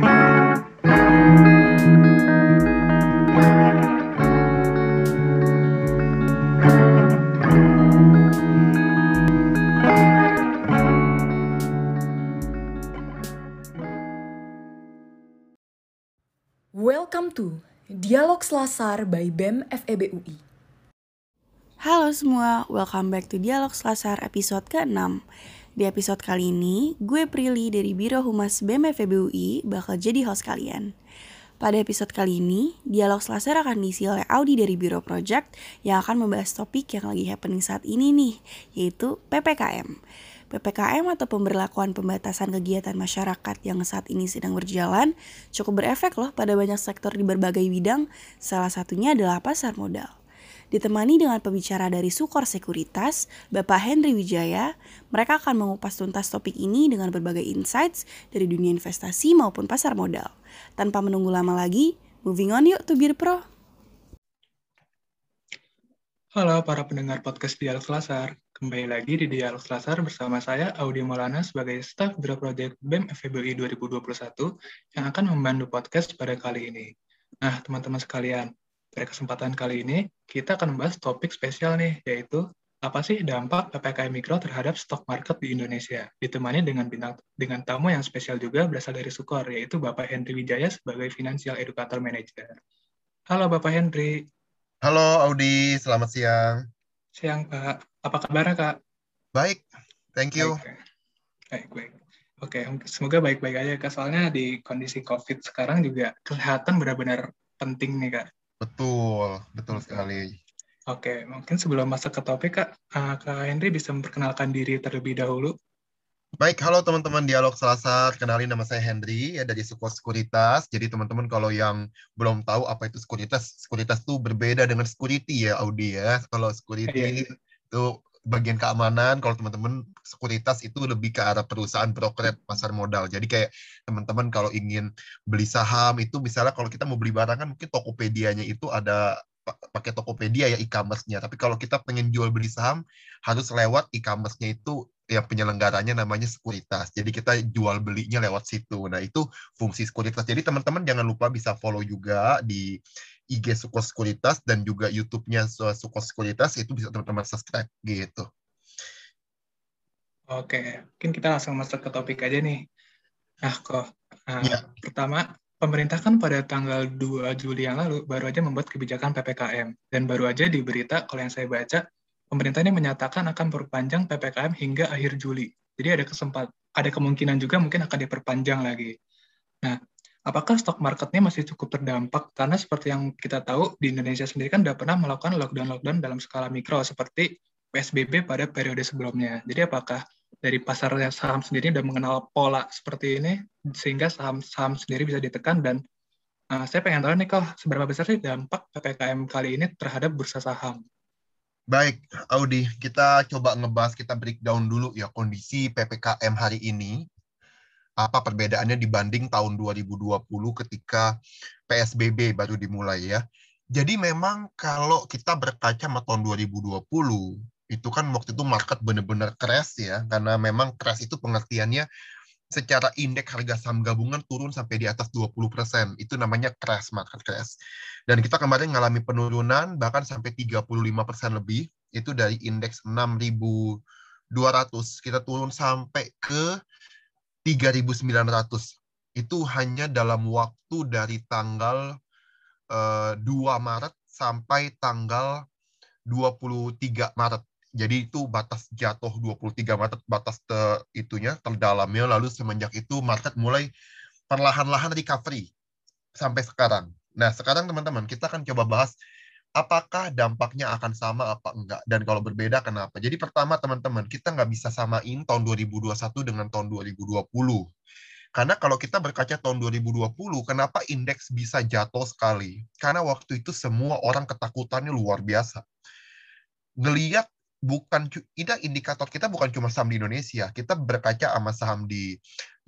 Welcome to Dialog Selasar by BEM FEB UI. Halo semua, welcome back to Dialog Selasar episode ke-6. Di episode kali ini, gue Prilly dari Biro Humas BEM FEB UI bakal jadi host kalian. Pada episode kali ini, Dialog Selasar akan diisi oleh Audi dari Biro Project yang akan membahas topik yang lagi happening saat ini nih, yaitu PPKM. PPKM atau pemberlakuan pembatasan kegiatan masyarakat yang saat ini sedang berjalan cukup berefek loh pada banyak sektor di berbagai bidang, salah satunya adalah pasar modal. Ditemani dengan pembicara dari Sukor Sekuritas, Bapak Henry Wijaya, mereka akan mengupas tuntas topik ini dengan berbagai insights dari dunia investasi maupun pasar modal. Tanpa menunggu lama lagi, moving on yuk to Bir Pro. Halo para pendengar podcast Dialog Selasar. Kembali lagi di Dialog Selasar bersama saya, Audi Maulana, sebagai staf Biro Project BEM FEBI 2021 yang akan membantu podcast pada kali ini. Nah, teman-teman sekalian, pada kesempatan kali ini, kita akan membahas topik spesial nih, yaitu apa sih dampak PPKM Mikro terhadap stok market di Indonesia? Ditemani dengan bintang, dengan tamu yang spesial juga berasal dari Sukor, yaitu Bapak Henry Wijaya sebagai Financial Educator Manager. Halo Bapak Henry. Halo Audi, selamat siang. Siang Pak. Apa kabarnya Kak? Baik, thank you. Baik, baik. Oke, semoga baik-baik aja Kak. Soalnya di kondisi COVID sekarang juga kesehatan benar-benar penting nih Kak. Betul, betul sekali. Oke, mungkin sebelum masuk ke topik Kak, uh, Kak Henry bisa memperkenalkan diri terlebih dahulu. Baik, halo teman-teman Dialog Selasa. Kenalin nama saya Henry ya dari Suko Sekuritas. Jadi teman-teman kalau yang belum tahu apa itu sekuritas, sekuritas itu berbeda dengan security ya Audi ya. Kalau security yeah, yeah itu bagian keamanan kalau teman-teman sekuritas itu lebih ke arah perusahaan brokerage pasar modal jadi kayak teman-teman kalau ingin beli saham itu misalnya kalau kita mau beli barang kan mungkin Tokopedia-nya itu ada pakai Tokopedia ya e-commerce-nya tapi kalau kita pengen jual beli saham harus lewat e-commerce-nya itu yang penyelenggaranya namanya sekuritas. Jadi kita jual belinya lewat situ. Nah, itu fungsi sekuritas. Jadi teman-teman jangan lupa bisa follow juga di IG Suko Sekuritas dan juga YouTube-nya Suko Sekuritas itu bisa teman-teman subscribe gitu. Oke, mungkin kita langsung masuk ke topik aja nih. Nah, kok uh, ya. pertama pemerintah kan pada tanggal 2 Juli yang lalu baru aja membuat kebijakan PPKM dan baru aja di berita kalau yang saya baca pemerintah ini menyatakan akan perpanjang PPKM hingga akhir Juli. Jadi ada kesempat ada kemungkinan juga mungkin akan diperpanjang lagi. Nah, apakah stok marketnya masih cukup terdampak? Karena seperti yang kita tahu, di Indonesia sendiri kan sudah pernah melakukan lockdown-lockdown dalam skala mikro, seperti PSBB pada periode sebelumnya. Jadi apakah dari pasar saham sendiri sudah mengenal pola seperti ini, sehingga saham-saham sendiri bisa ditekan, dan uh, saya pengen tahu nih, kok seberapa besar sih dampak PPKM kali ini terhadap bursa saham? Baik, Audi, kita coba ngebahas, kita breakdown dulu ya kondisi PPKM hari ini apa perbedaannya dibanding tahun 2020 ketika PSBB baru dimulai ya. Jadi memang kalau kita berkaca sama tahun 2020 itu kan waktu itu market benar-benar crash ya karena memang crash itu pengertiannya secara indeks harga saham gabungan turun sampai di atas 20%. Itu namanya crash, market crash. Dan kita kemarin mengalami penurunan bahkan sampai 35% lebih. Itu dari indeks 6.200 kita turun sampai ke 3.900 itu hanya dalam waktu dari tanggal uh, eh, 2 Maret sampai tanggal 23 Maret. Jadi itu batas jatuh 23 Maret batas te, itunya terdalamnya lalu semenjak itu market mulai perlahan-lahan recovery sampai sekarang. Nah, sekarang teman-teman kita akan coba bahas apakah dampaknya akan sama apa enggak dan kalau berbeda kenapa jadi pertama teman-teman kita nggak bisa samain tahun 2021 dengan tahun 2020 karena kalau kita berkaca tahun 2020 kenapa indeks bisa jatuh sekali karena waktu itu semua orang ketakutannya luar biasa ngelihat bukan tidak indikator kita bukan cuma saham di Indonesia. Kita berkaca sama saham di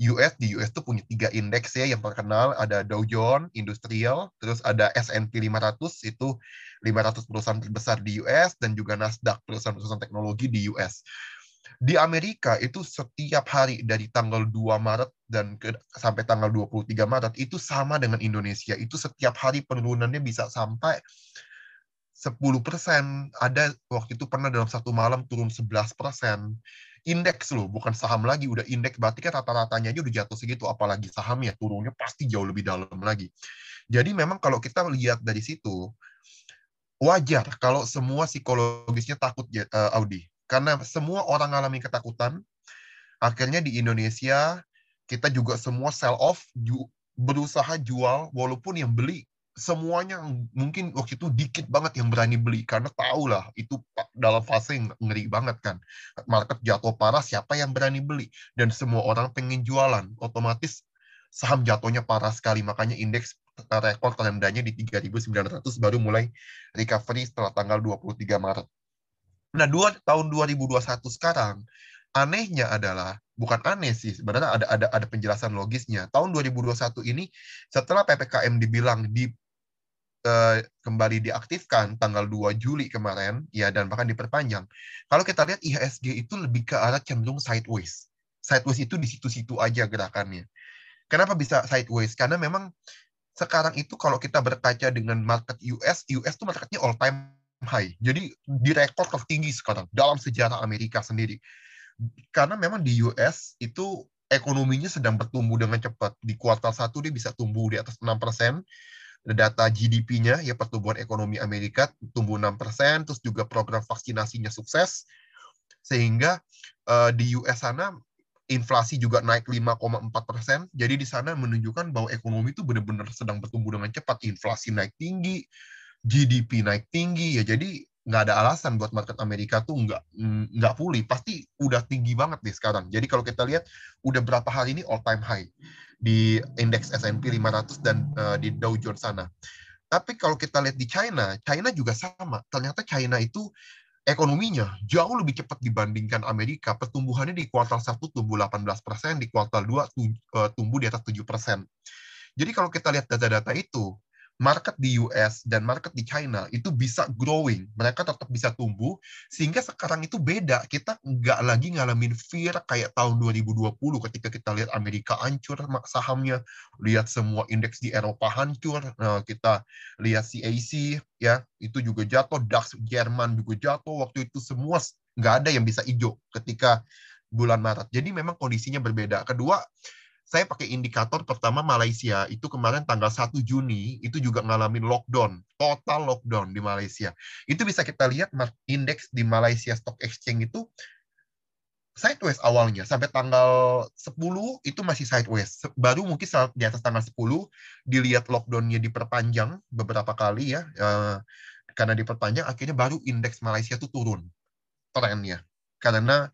US. Di US tuh punya tiga indeks ya yang terkenal. Ada Dow Jones Industrial, terus ada S&P 500 itu 500 perusahaan terbesar di US dan juga Nasdaq perusahaan-perusahaan teknologi di US. Di Amerika itu setiap hari dari tanggal 2 Maret dan ke, sampai tanggal 23 Maret itu sama dengan Indonesia. Itu setiap hari penurunannya bisa sampai 10 persen. Ada waktu itu pernah dalam satu malam turun 11 persen. Indeks loh, bukan saham lagi. Udah indeks berarti kan rata-ratanya aja udah jatuh segitu. Apalagi saham ya turunnya pasti jauh lebih dalam lagi. Jadi memang kalau kita lihat dari situ, wajar kalau semua psikologisnya takut uh, Audi. Karena semua orang alami ketakutan, akhirnya di Indonesia kita juga semua sell off, ju berusaha jual, walaupun yang beli semuanya mungkin waktu itu dikit banget yang berani beli karena tahu lah itu dalam fase yang ngeri banget kan. Market jatuh parah siapa yang berani beli? Dan semua orang pengen jualan otomatis saham jatuhnya parah sekali. Makanya indeks rekor terendahnya di 3.900 baru mulai recovery setelah tanggal 23 Maret. Nah, dua, tahun 2021 sekarang anehnya adalah bukan aneh sih sebenarnya ada ada ada penjelasan logisnya. Tahun 2021 ini setelah PPKM dibilang di uh, kembali diaktifkan tanggal 2 Juli kemarin ya dan bahkan diperpanjang. Kalau kita lihat IHSG itu lebih ke arah cenderung sideways. Sideways itu di situ-situ aja gerakannya. Kenapa bisa sideways? Karena memang sekarang itu kalau kita berkaca dengan market US, US itu marketnya all time high. Jadi di rekor tertinggi sekarang dalam sejarah Amerika sendiri. Karena memang di US itu ekonominya sedang bertumbuh dengan cepat. Di kuartal satu dia bisa tumbuh di atas 6 persen. Data GDP-nya, ya pertumbuhan ekonomi Amerika tumbuh 6 persen, terus juga program vaksinasinya sukses. Sehingga uh, di US sana inflasi juga naik 5,4 persen. Jadi di sana menunjukkan bahwa ekonomi itu benar-benar sedang bertumbuh dengan cepat. Inflasi naik tinggi, GDP naik tinggi, ya jadi nggak ada alasan buat market Amerika tuh nggak nggak pulih. Pasti udah tinggi banget nih sekarang. Jadi kalau kita lihat udah berapa hari ini all time high di indeks S&P 500 dan uh, di Dow Jones sana. Tapi kalau kita lihat di China, China juga sama. Ternyata China itu ekonominya jauh lebih cepat dibandingkan Amerika. Pertumbuhannya di kuartal 1 tumbuh 18 persen, di kuartal 2 eh, tumbuh di atas 7 persen. Jadi kalau kita lihat data-data itu, market di US dan market di China itu bisa growing, mereka tetap bisa tumbuh, sehingga sekarang itu beda. Kita nggak lagi ngalamin fear kayak tahun 2020 ketika kita lihat Amerika hancur sahamnya, lihat semua indeks di Eropa hancur, nah, kita lihat CAC ya itu juga jatuh, DAX Jerman juga jatuh, waktu itu semua nggak ada yang bisa hijau ketika bulan Maret. Jadi memang kondisinya berbeda. Kedua, saya pakai indikator pertama Malaysia itu kemarin tanggal 1 Juni itu juga ngalamin lockdown, total lockdown di Malaysia. Itu bisa kita lihat indeks di Malaysia Stock Exchange itu sideways awalnya sampai tanggal 10 itu masih sideways. Baru mungkin saat di atas tanggal 10 dilihat lockdownnya diperpanjang beberapa kali ya eh, karena diperpanjang akhirnya baru indeks Malaysia itu turun trennya karena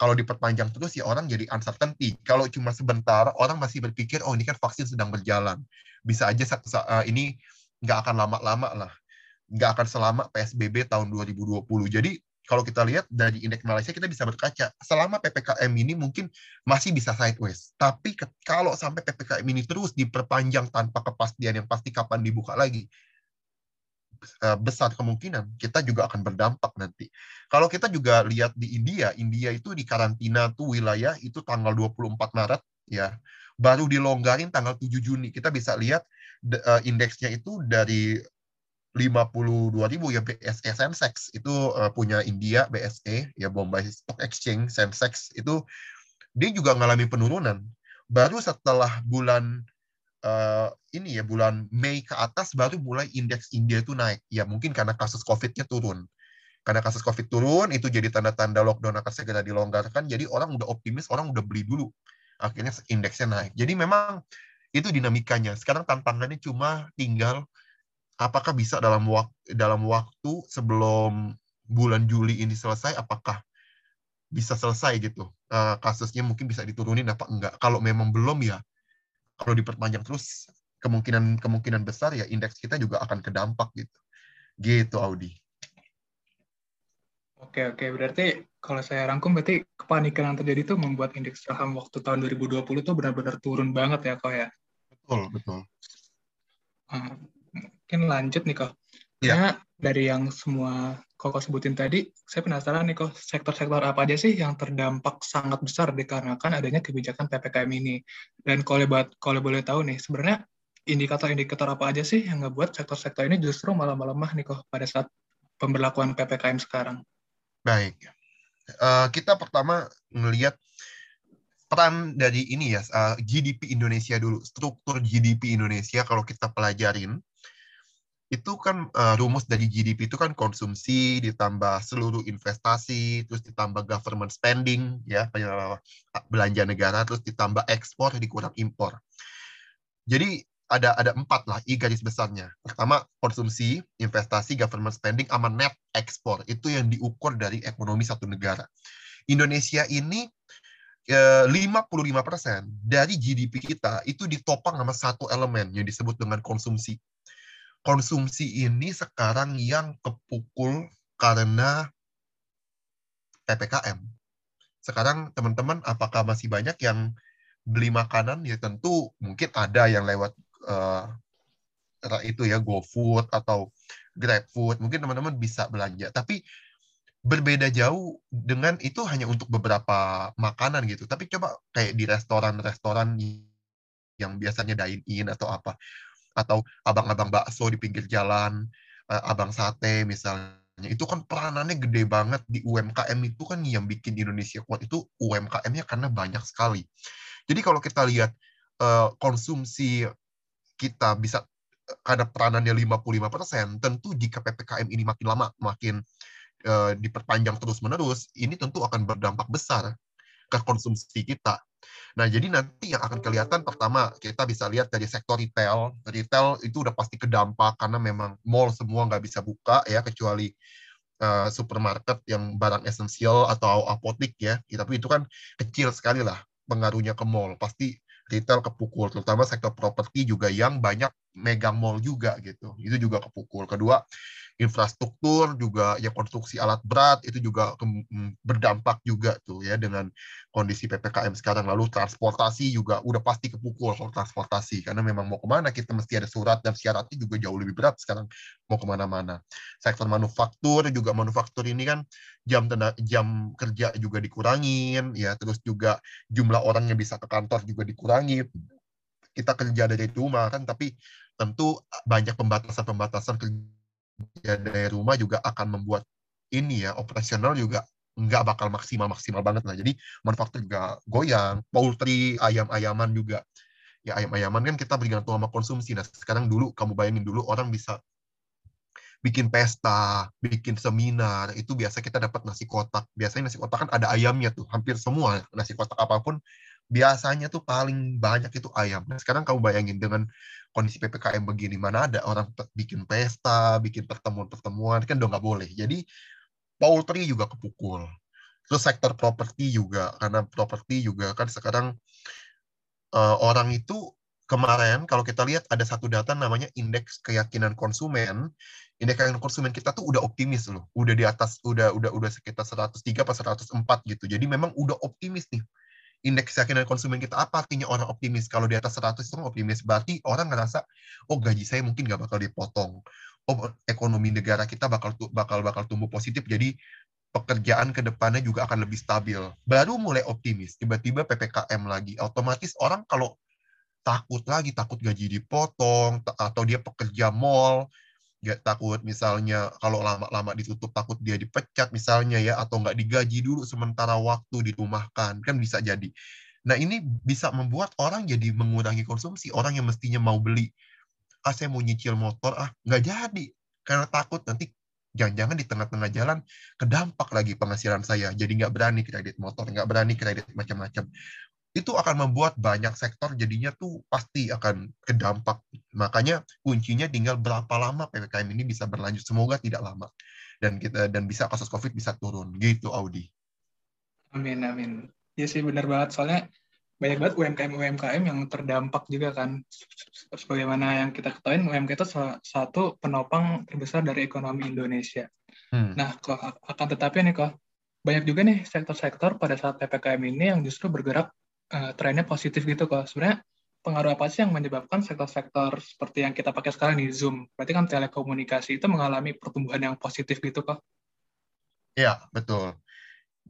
kalau diperpanjang terus ya orang jadi uncertainty. Kalau cuma sebentar, orang masih berpikir, oh ini kan vaksin sedang berjalan. Bisa aja uh, ini nggak akan lama-lama lah. Nggak akan selama PSBB tahun 2020. Jadi kalau kita lihat dari indeks Malaysia, kita bisa berkaca. Selama PPKM ini mungkin masih bisa sideways. Tapi kalau sampai PPKM ini terus diperpanjang tanpa kepastian yang pasti kapan dibuka lagi, Eh, besar kemungkinan kita juga akan berdampak nanti. Kalau kita juga lihat di India, India itu di karantina tuh wilayah itu tanggal 24 Maret ya. Baru dilonggarin tanggal 7 Juni. Kita bisa lihat uh, indeksnya itu dari 52 ribu ya BSE Sensex itu uh, punya India BSE ya Bombay Stock Exchange Sensex itu dia juga mengalami penurunan baru setelah bulan uh, ini ya bulan Mei ke atas baru mulai indeks India itu naik. Ya mungkin karena kasus COVID-nya turun. Karena kasus COVID turun itu jadi tanda-tanda lockdown akan segera dilonggarkan. Jadi orang udah optimis, orang udah beli dulu. Akhirnya indeksnya naik. Jadi memang itu dinamikanya. Sekarang tantangannya cuma tinggal apakah bisa dalam waktu dalam waktu sebelum bulan Juli ini selesai apakah bisa selesai gitu. Uh, kasusnya mungkin bisa diturunin apa enggak. Kalau memang belum ya kalau diperpanjang terus kemungkinan kemungkinan besar ya indeks kita juga akan kedampak gitu. Gitu Audi. Oke oke berarti kalau saya rangkum berarti kepanikan yang terjadi itu membuat indeks saham waktu tahun 2020 itu benar-benar turun banget ya kok ya. Betul betul. Hmm, mungkin lanjut nih kok. Ya. Karena dari yang semua koko sebutin tadi, saya penasaran nih kok sektor-sektor apa aja sih yang terdampak sangat besar dikarenakan adanya kebijakan PPKM ini. Dan kalau buat kalau boleh tahu nih, sebenarnya indikator-indikator apa aja sih yang ngebuat sektor-sektor ini justru malah melemah nih kok pada saat pemberlakuan PPKM sekarang? Baik, uh, kita pertama melihat peran dari ini ya uh, eh, GDP Indonesia dulu, struktur GDP Indonesia kalau kita pelajarin itu kan uh, rumus dari GDP itu kan konsumsi ditambah seluruh investasi terus ditambah government spending ya belanja negara terus ditambah ekspor dikurang impor. Jadi ada ada empat lah i garis besarnya. Pertama konsumsi investasi government spending sama net ekspor. Itu yang diukur dari ekonomi satu negara. Indonesia ini 55% eh, dari GDP kita itu ditopang sama satu elemen yang disebut dengan konsumsi konsumsi ini sekarang yang kepukul karena PPKM. Sekarang teman-teman apakah masih banyak yang beli makanan? Ya tentu mungkin ada yang lewat uh, itu ya GoFood atau GrabFood. Mungkin teman-teman bisa belanja. Tapi berbeda jauh dengan itu hanya untuk beberapa makanan gitu. Tapi coba kayak di restoran-restoran yang biasanya dine in atau apa atau abang-abang bakso di pinggir jalan, uh, abang sate misalnya. Itu kan peranannya gede banget di UMKM itu kan yang bikin Indonesia kuat itu UMKM-nya karena banyak sekali. Jadi kalau kita lihat uh, konsumsi kita bisa karena peranannya 55%, tentu jika PPKM ini makin lama, makin diperpanjang terus-menerus, ini tentu akan berdampak besar ke konsumsi kita. Nah, jadi nanti yang akan kelihatan pertama kita bisa lihat dari sektor retail. Retail itu udah pasti kedampak karena memang mall semua nggak bisa buka ya kecuali uh, supermarket yang barang esensial atau apotik ya. Tapi itu kan kecil sekali lah pengaruhnya ke mall. Pasti retail kepukul, terutama sektor properti juga yang banyak megang mall juga gitu. Itu juga kepukul. Kedua, infrastruktur juga ya konstruksi alat berat itu juga mm, berdampak juga tuh ya dengan kondisi ppkm sekarang. Lalu transportasi juga udah pasti kepukul kalau transportasi karena memang mau ke mana kita mesti ada surat dan syaratnya juga jauh lebih berat sekarang mau ke mana-mana. Sektor manufaktur juga manufaktur ini kan jam tenaga, jam kerja juga dikurangin ya terus juga jumlah orang yang bisa ke kantor juga dikurangi. Kita kerja dari rumah kan tapi tentu banyak pembatasan-pembatasan kerja dari rumah juga akan membuat ini ya operasional juga nggak bakal maksimal maksimal banget lah jadi manufaktur juga goyang poultry ayam-ayaman juga ya ayam-ayaman kan kita bergantung sama konsumsi nah sekarang dulu kamu bayangin dulu orang bisa bikin pesta, bikin seminar, itu biasa kita dapat nasi kotak. Biasanya nasi kotak kan ada ayamnya tuh, hampir semua nasi kotak apa pun biasanya tuh paling banyak itu ayam. Nah, sekarang kamu bayangin dengan kondisi ppkm begini mana ada orang bikin pesta bikin pertemuan-pertemuan kan udah nggak boleh. Jadi poultry juga kepukul. Terus sektor properti juga karena properti juga kan sekarang uh, orang itu kemarin kalau kita lihat ada satu data namanya indeks keyakinan konsumen. Indeks keyakinan konsumen kita tuh udah optimis loh. Udah di atas udah udah udah sekitar 103 atau 104 gitu. Jadi memang udah optimis nih indeks keyakinan konsumen kita apa? Artinya orang optimis. Kalau di atas 100 itu optimis berarti orang ngerasa oh gaji saya mungkin nggak bakal dipotong. Oh ekonomi negara kita bakal bakal bakal tumbuh positif jadi pekerjaan ke depannya juga akan lebih stabil. Baru mulai optimis tiba-tiba ppkm lagi. Otomatis orang kalau takut lagi takut gaji dipotong atau dia pekerja mall nggak takut misalnya kalau lama-lama ditutup takut dia dipecat misalnya ya atau nggak digaji dulu sementara waktu dirumahkan kan bisa jadi. Nah ini bisa membuat orang jadi mengurangi konsumsi orang yang mestinya mau beli. Ah saya mau nyicil motor ah nggak jadi karena takut nanti jangan-jangan di tengah-tengah jalan kedampak lagi penghasilan saya. Jadi nggak berani kredit motor nggak berani kredit macam-macam itu akan membuat banyak sektor jadinya tuh pasti akan kedampak. Makanya kuncinya tinggal berapa lama PPKM ini bisa berlanjut. Semoga tidak lama dan kita dan bisa kasus COVID bisa turun. Gitu Audi. Amin amin. Ya sih benar banget soalnya banyak banget UMKM UMKM yang terdampak juga kan. Sebagaimana yang kita ketahui UMKM itu salah satu penopang terbesar dari ekonomi Indonesia. Hmm. Nah, kok akan tetapi nih kok banyak juga nih sektor-sektor pada saat PPKM ini yang justru bergerak uh, trennya positif gitu kok. Sebenarnya pengaruh apa sih yang menyebabkan sektor-sektor seperti yang kita pakai sekarang di Zoom? Berarti kan telekomunikasi itu mengalami pertumbuhan yang positif gitu kok? Iya, betul.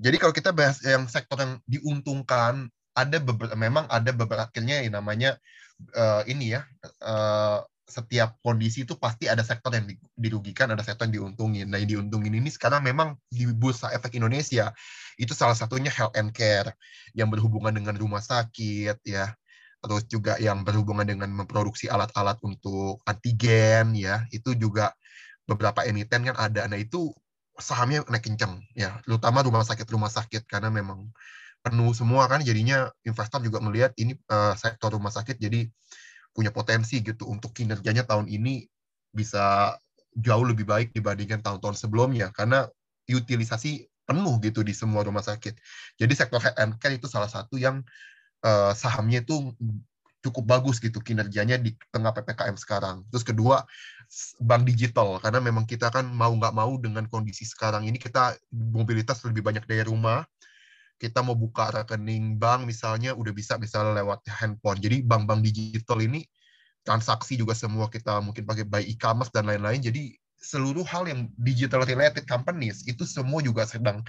Jadi kalau kita bahas yang sektor yang diuntungkan, ada beberapa, memang ada beberapa akhirnya yang namanya uh, ini ya, uh, setiap kondisi itu pasti ada sektor yang dirugikan, ada sektor yang diuntungin. Nah, yang diuntungin ini sekarang memang di Bursa Efek Indonesia itu salah satunya health and care yang berhubungan dengan rumah sakit ya. Terus juga yang berhubungan dengan memproduksi alat-alat untuk antigen ya. Itu juga beberapa emiten kan ada. Nah, itu sahamnya naik kenceng ya, terutama rumah sakit rumah sakit karena memang penuh semua kan jadinya investor juga melihat ini uh, sektor rumah sakit jadi punya potensi gitu untuk kinerjanya tahun ini bisa jauh lebih baik dibandingkan tahun-tahun sebelumnya karena utilisasi penuh gitu di semua rumah sakit. Jadi sektor health itu salah satu yang uh, sahamnya itu cukup bagus gitu kinerjanya di tengah ppkm sekarang. Terus kedua bank digital karena memang kita kan mau nggak mau dengan kondisi sekarang ini kita mobilitas lebih banyak dari rumah kita mau buka rekening bank misalnya udah bisa misalnya lewat handphone. Jadi bank-bank digital ini transaksi juga semua kita mungkin pakai by e-commerce dan lain-lain. Jadi seluruh hal yang digital related companies itu semua juga sedang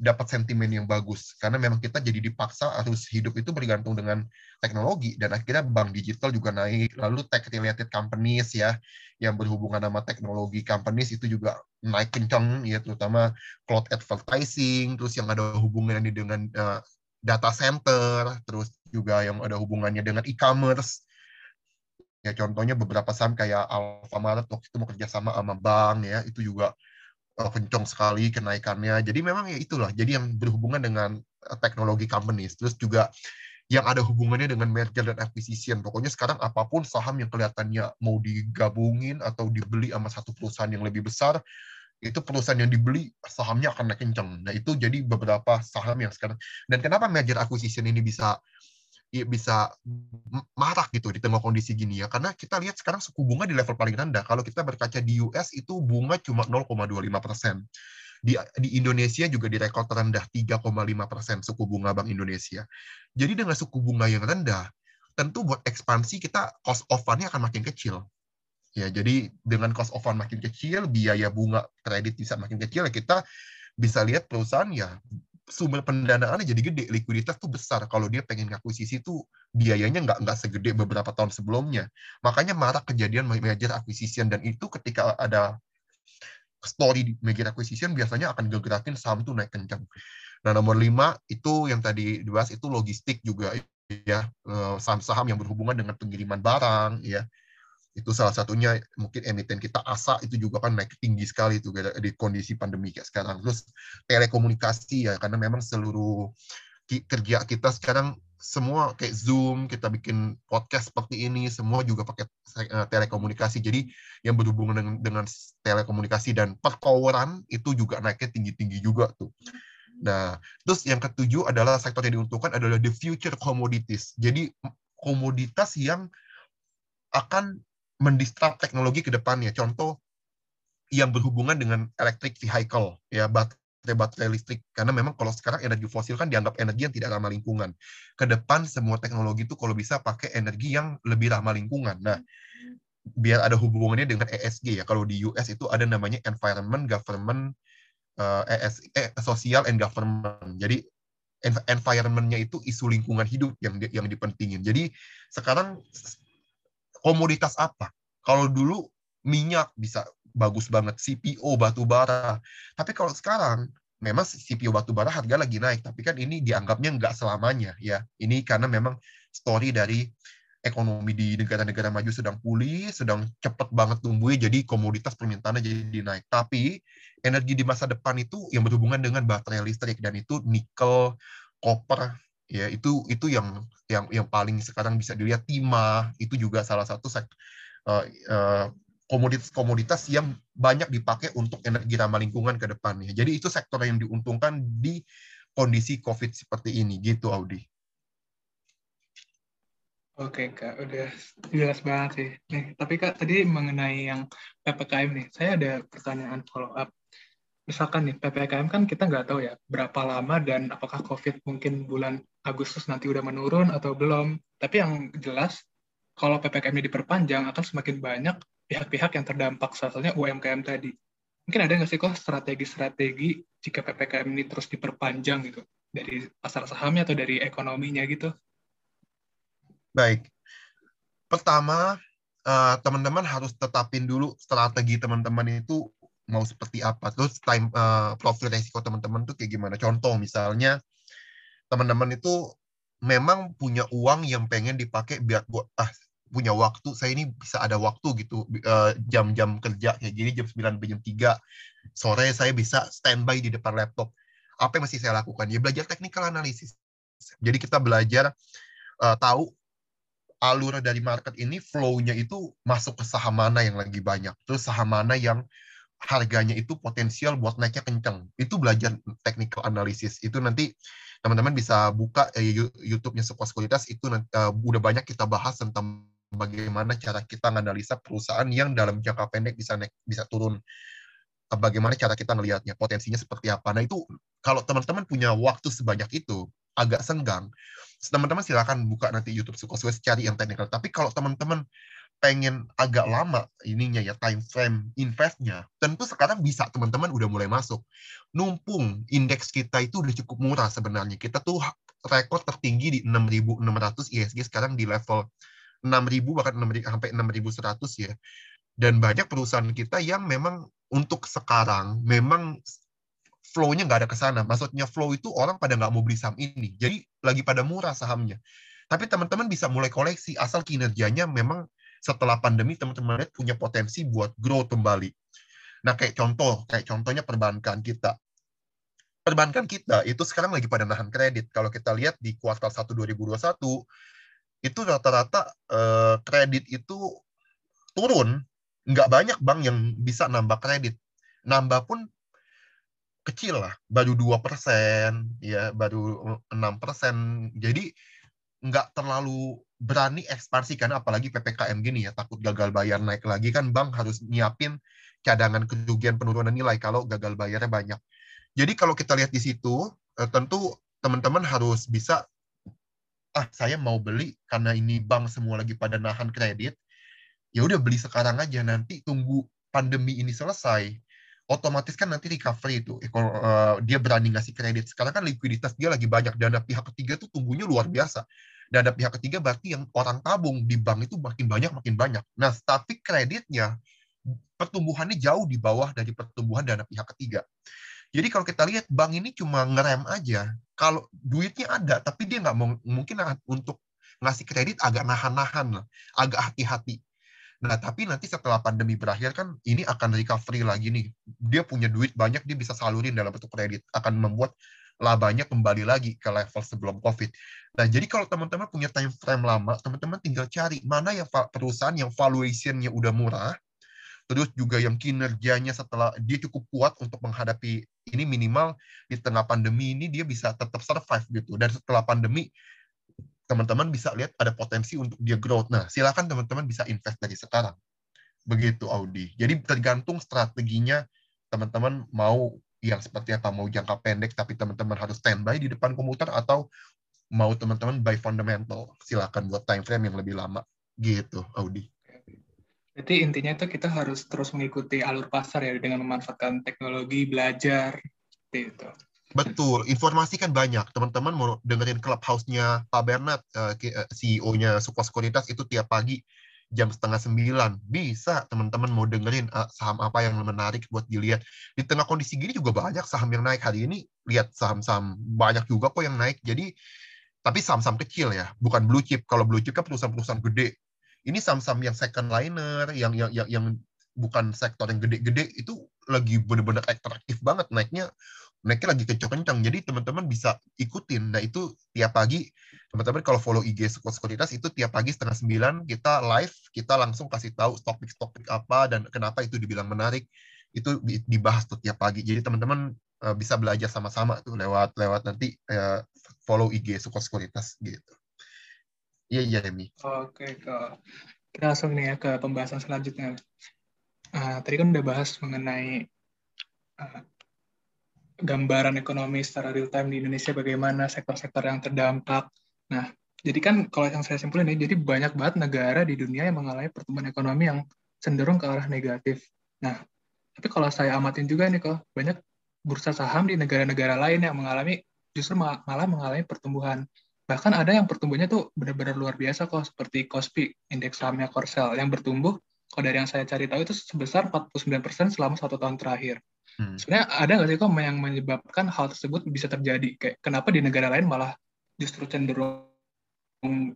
dapat sentimen yang bagus. Karena memang kita jadi dipaksa harus hidup itu bergantung dengan teknologi. Dan akhirnya bank digital juga naik. Lalu tech related companies ya yang berhubungan sama teknologi companies itu juga naik kencang ya terutama cloud advertising terus yang ada hubungannya dengan uh, data center terus juga yang ada hubungannya dengan e-commerce. Ya contohnya beberapa saham kayak Alfamart waktu itu mau kerjasama sama bank ya itu juga uh, kencang sekali kenaikannya jadi memang ya itulah jadi yang berhubungan dengan uh, teknologi companies terus juga yang ada hubungannya dengan merger dan acquisition. Pokoknya sekarang apa pun saham yang kelihatannya mau digabungin atau dibeli sama satu perusahaan yang lebih besar, itu perusahaan yang dibeli sahamnya akan naik kenceng. Nah itu jadi beberapa saham yang sekarang. Dan kenapa merger acquisition ini bisa ya bisa marak gitu di tengah kondisi gini ya? Karena kita lihat sekarang suku bunga di level paling rendah. Kalau kita berkaca di US itu bunga cuma 0,25 persen di, di Indonesia juga di rekor terendah 3,5 persen suku bunga Bank Indonesia. Jadi dengan suku bunga yang rendah, tentu buat ekspansi kita cost of fund-nya akan makin kecil. Ya, jadi dengan cost of fund makin kecil, biaya bunga kredit bisa makin kecil, ya kita bisa lihat perusahaan ya sumber pendanaannya jadi gede, likuiditas tuh besar. Kalau dia pengen ngakuisisi tuh biayanya nggak nggak segede beberapa tahun sebelumnya. Makanya marak kejadian merger acquisition dan itu ketika ada story di merger acquisition biasanya akan ngegerakin saham tuh naik kencang. Nah, nomor lima itu yang tadi dibahas itu logistik juga ya eh, saham-saham yang berhubungan dengan pengiriman barang ya itu salah satunya mungkin emiten kita ASA itu juga kan naik tinggi sekali itu di kondisi pandemi kayak sekarang terus telekomunikasi ya karena memang seluruh kerja kita sekarang semua kayak Zoom, kita bikin podcast seperti ini, semua juga pakai uh, telekomunikasi. Jadi yang berhubungan dengan, dengan telekomunikasi dan perkoweran itu juga naiknya tinggi-tinggi juga tuh. Nah, terus yang ketujuh adalah sektor yang diuntungkan adalah the future commodities. Jadi komoditas yang akan mendistrap teknologi ke depannya. Contoh yang berhubungan dengan electric vehicle, ya baterai listrik karena memang kalau sekarang energi fosil kan dianggap energi yang tidak ramah lingkungan. Ke depan semua teknologi itu kalau bisa pakai energi yang lebih ramah lingkungan. Nah, biar ada hubungannya dengan ESG ya. Kalau di US itu ada namanya environment, government, uh, eh, ES, eh, social and government. Jadi environment-nya itu isu lingkungan hidup yang yang dipentingin. Jadi sekarang komoditas apa? Kalau dulu minyak bisa bagus banget CPO batu bara. Tapi kalau sekarang memang CPO batu bara harga lagi naik, tapi kan ini dianggapnya nggak selamanya ya. Ini karena memang story dari ekonomi di negara-negara maju sedang pulih, sedang cepat banget tumbuh, jadi komoditas permintaannya jadi naik. Tapi energi di masa depan itu yang berhubungan dengan baterai listrik dan itu nikel, koper, ya itu itu yang yang yang paling sekarang bisa dilihat timah itu juga salah satu uh, uh, komoditas-komoditas yang banyak dipakai untuk energi ramah lingkungan ke depannya. Jadi itu sektor yang diuntungkan di kondisi COVID seperti ini, gitu Audi. Oke Kak, udah jelas banget sih. Nih, tapi Kak tadi mengenai yang PPKM nih, saya ada pertanyaan follow up. Misalkan nih PPKM kan kita nggak tahu ya berapa lama dan apakah COVID mungkin bulan Agustus nanti udah menurun atau belum. Tapi yang jelas kalau PPKM ini diperpanjang akan semakin banyak pihak-pihak yang terdampak, salah satunya UMKM tadi. Mungkin ada nggak sih kok strategi-strategi jika PPKM ini terus diperpanjang gitu dari pasar sahamnya atau dari ekonominya gitu? Baik. Pertama, uh, teman-teman harus tetapin dulu strategi teman-teman itu mau seperti apa. Terus time uh, profil resiko teman-teman tuh kayak gimana. Contoh misalnya teman-teman itu memang punya uang yang pengen dipakai biar buat ah punya waktu saya ini bisa ada waktu gitu. Uh, jam-jam kerja ya jadi jam 9 sampai jam 3 sore saya bisa standby di depan laptop. Apa yang masih saya lakukan? Ya belajar technical analysis. Jadi kita belajar uh, tahu alur dari market ini flow-nya itu masuk ke saham mana yang lagi banyak. Terus saham mana yang harganya itu potensial buat naiknya kencang itu belajar technical analysis itu nanti teman-teman bisa buka eh, YouTube-nya Sukses Kualitas itu uh, udah banyak kita bahas tentang bagaimana cara kita menganalisa perusahaan yang dalam jangka pendek bisa naik, bisa turun. Bagaimana cara kita melihatnya, potensinya seperti apa. Nah itu kalau teman-teman punya waktu sebanyak itu, agak senggang, teman-teman silakan buka nanti YouTube Sukses cari yang teknikal. Tapi kalau teman-teman pengen agak lama ininya ya time frame investnya, tentu sekarang bisa teman-teman udah mulai masuk. Numpung indeks kita itu udah cukup murah sebenarnya. Kita tuh rekor tertinggi di 6.600 ISG sekarang di level 6.000 bahkan 6, sampai 6.100 ya. Dan banyak perusahaan kita yang memang untuk sekarang memang flow-nya nggak ada ke sana. Maksudnya flow itu orang pada nggak mau beli saham ini. Jadi lagi pada murah sahamnya. Tapi teman-teman bisa mulai koleksi asal kinerjanya memang setelah pandemi teman-teman lihat punya potensi buat grow kembali. Nah, kayak contoh, kayak contohnya perbankan kita. Perbankan kita itu sekarang lagi pada nahan kredit. Kalau kita lihat di kuartal 1 2021, itu rata-rata uh, kredit itu turun, nggak banyak bank yang bisa nambah kredit. Nambah pun kecil lah, baru dua persen, ya baru enam persen. Jadi nggak terlalu berani ekspansi karena apalagi ppkm gini ya takut gagal bayar naik lagi kan bank harus nyiapin cadangan kerugian penurunan nilai kalau gagal bayarnya banyak. Jadi kalau kita lihat di situ eh, tentu teman-teman harus bisa ah saya mau beli karena ini bank semua lagi pada nahan kredit, ya udah beli sekarang aja nanti tunggu pandemi ini selesai otomatis kan nanti recovery itu kalau uh, dia berani ngasih kredit sekarang kan likuiditas dia lagi banyak dana pihak ketiga tuh tumbuhnya luar biasa dana pihak ketiga berarti yang orang tabung di bank itu makin banyak makin banyak nah tapi kreditnya pertumbuhannya jauh di bawah dari pertumbuhan dana pihak ketiga jadi kalau kita lihat bank ini cuma ngerem aja. Kalau duitnya ada, tapi dia nggak mungkin untuk ngasih kredit agak nahan-nahan, agak hati-hati. Nah, tapi nanti setelah pandemi berakhir kan ini akan recovery lagi nih. Dia punya duit banyak, dia bisa salurin dalam bentuk kredit. Akan membuat labanya kembali lagi ke level sebelum COVID. Nah, jadi kalau teman-teman punya time frame lama, teman-teman tinggal cari mana yang perusahaan yang valuation-nya udah murah, terus juga yang kinerjanya setelah dia cukup kuat untuk menghadapi ini minimal di tengah pandemi ini dia bisa tetap survive gitu dan setelah pandemi teman-teman bisa lihat ada potensi untuk dia growth. Nah, silakan teman-teman bisa invest dari sekarang. Begitu Audi. Jadi tergantung strateginya teman-teman mau yang seperti apa mau jangka pendek tapi teman-teman harus standby di depan komputer atau mau teman-teman buy fundamental. Silakan buat time frame yang lebih lama. Gitu Audi. Jadi intinya itu kita harus terus mengikuti alur pasar ya dengan memanfaatkan teknologi, belajar, seperti itu. Betul, informasi kan banyak. Teman-teman mau dengerin clubhouse-nya Pak Bernard, eh, eh, CEO-nya Sukses Kualitas itu tiap pagi jam setengah sembilan. Bisa teman-teman mau dengerin uh, saham apa yang menarik buat dilihat. Di tengah kondisi gini juga banyak saham yang naik. Hari ini lihat saham-saham banyak juga kok yang naik. Jadi, tapi saham-saham kecil ya, bukan blue chip. Kalau blue chip kan perusahaan-perusahaan gede ini saham-saham yang second liner yang yang yang, yang bukan sektor yang gede-gede itu lagi benar-benar atraktif banget naiknya naiknya lagi kencang-kencang jadi teman-teman bisa ikutin nah itu tiap pagi teman-teman kalau follow IG sekuritas itu tiap pagi setengah sembilan kita live kita langsung kasih tahu topik-topik apa dan kenapa itu dibilang menarik itu dibahas tuh tiap pagi jadi teman-teman uh, bisa belajar sama-sama tuh lewat lewat nanti uh, follow IG sekuritas gitu Iya, iya, Remi. Oke, kok. Kita langsung nih ya ke pembahasan selanjutnya. Uh, tadi kan udah bahas mengenai uh, gambaran ekonomi secara real time di Indonesia bagaimana sektor-sektor yang terdampak. Nah, jadi kan kalau yang saya simpulin ini, jadi banyak banget negara di dunia yang mengalami pertumbuhan ekonomi yang cenderung ke arah negatif. Nah, tapi kalau saya amatin juga nih kok, banyak bursa saham di negara-negara lain yang mengalami justru malah mengalami pertumbuhan. Bahkan ada yang pertumbuhannya tuh benar-benar luar biasa kok, seperti Kospi, indeks sahamnya Korsel, yang bertumbuh, kalau dari yang saya cari tahu itu sebesar 49% selama satu tahun terakhir. Hmm. Sebenarnya ada nggak sih kok yang menyebabkan hal tersebut bisa terjadi? Kayak kenapa di negara lain malah justru cenderung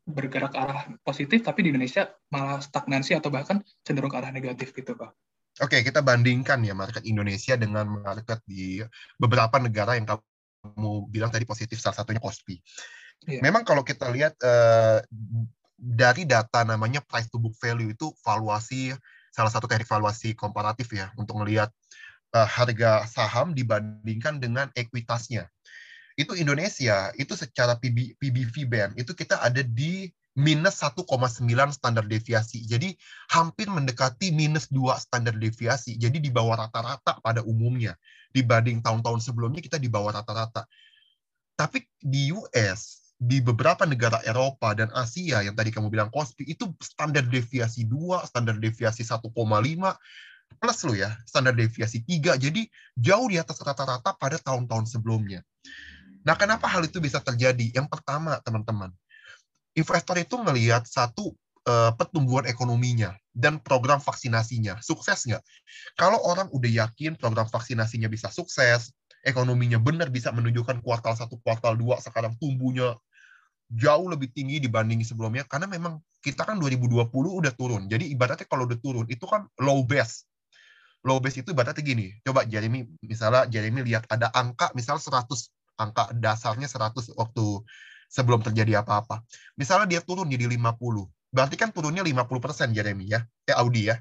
bergerak ke arah positif, tapi di Indonesia malah stagnansi atau bahkan cenderung ke arah negatif gitu kok? Oke, kita bandingkan ya market Indonesia dengan market di beberapa negara yang kamu bilang tadi positif, salah satunya Kospi. Yeah. Memang kalau kita lihat uh, dari data namanya price to book value itu valuasi salah satu teknik valuasi komparatif ya untuk melihat uh, harga saham dibandingkan dengan ekuitasnya. Itu Indonesia, itu secara PB, PBV band, itu kita ada di minus 1,9 standar deviasi. Jadi hampir mendekati minus 2 standar deviasi. Jadi di bawah rata-rata pada umumnya. Dibanding tahun-tahun sebelumnya kita di bawah rata-rata. Tapi di US, di beberapa negara Eropa dan Asia yang tadi kamu bilang Kospi, itu standar deviasi 2, standar deviasi 1,5, plus lo ya, standar deviasi 3. Jadi jauh di atas rata-rata pada tahun-tahun sebelumnya. Nah, kenapa hal itu bisa terjadi? Yang pertama, teman-teman, investor itu melihat satu uh, pertumbuhan ekonominya dan program vaksinasinya. Sukses nggak? Kalau orang udah yakin program vaksinasinya bisa sukses, ekonominya benar bisa menunjukkan kuartal satu, kuartal dua sekarang tumbuhnya jauh lebih tinggi dibanding sebelumnya karena memang kita kan 2020 udah turun. Jadi ibaratnya kalau udah turun itu kan low base low base itu ibaratnya gini. Coba Jeremy, misalnya Jeremy lihat ada angka, misal 100, angka dasarnya 100 waktu sebelum terjadi apa-apa. Misalnya dia turun jadi 50. Berarti kan turunnya 50% Jeremy ya. Eh Audi ya.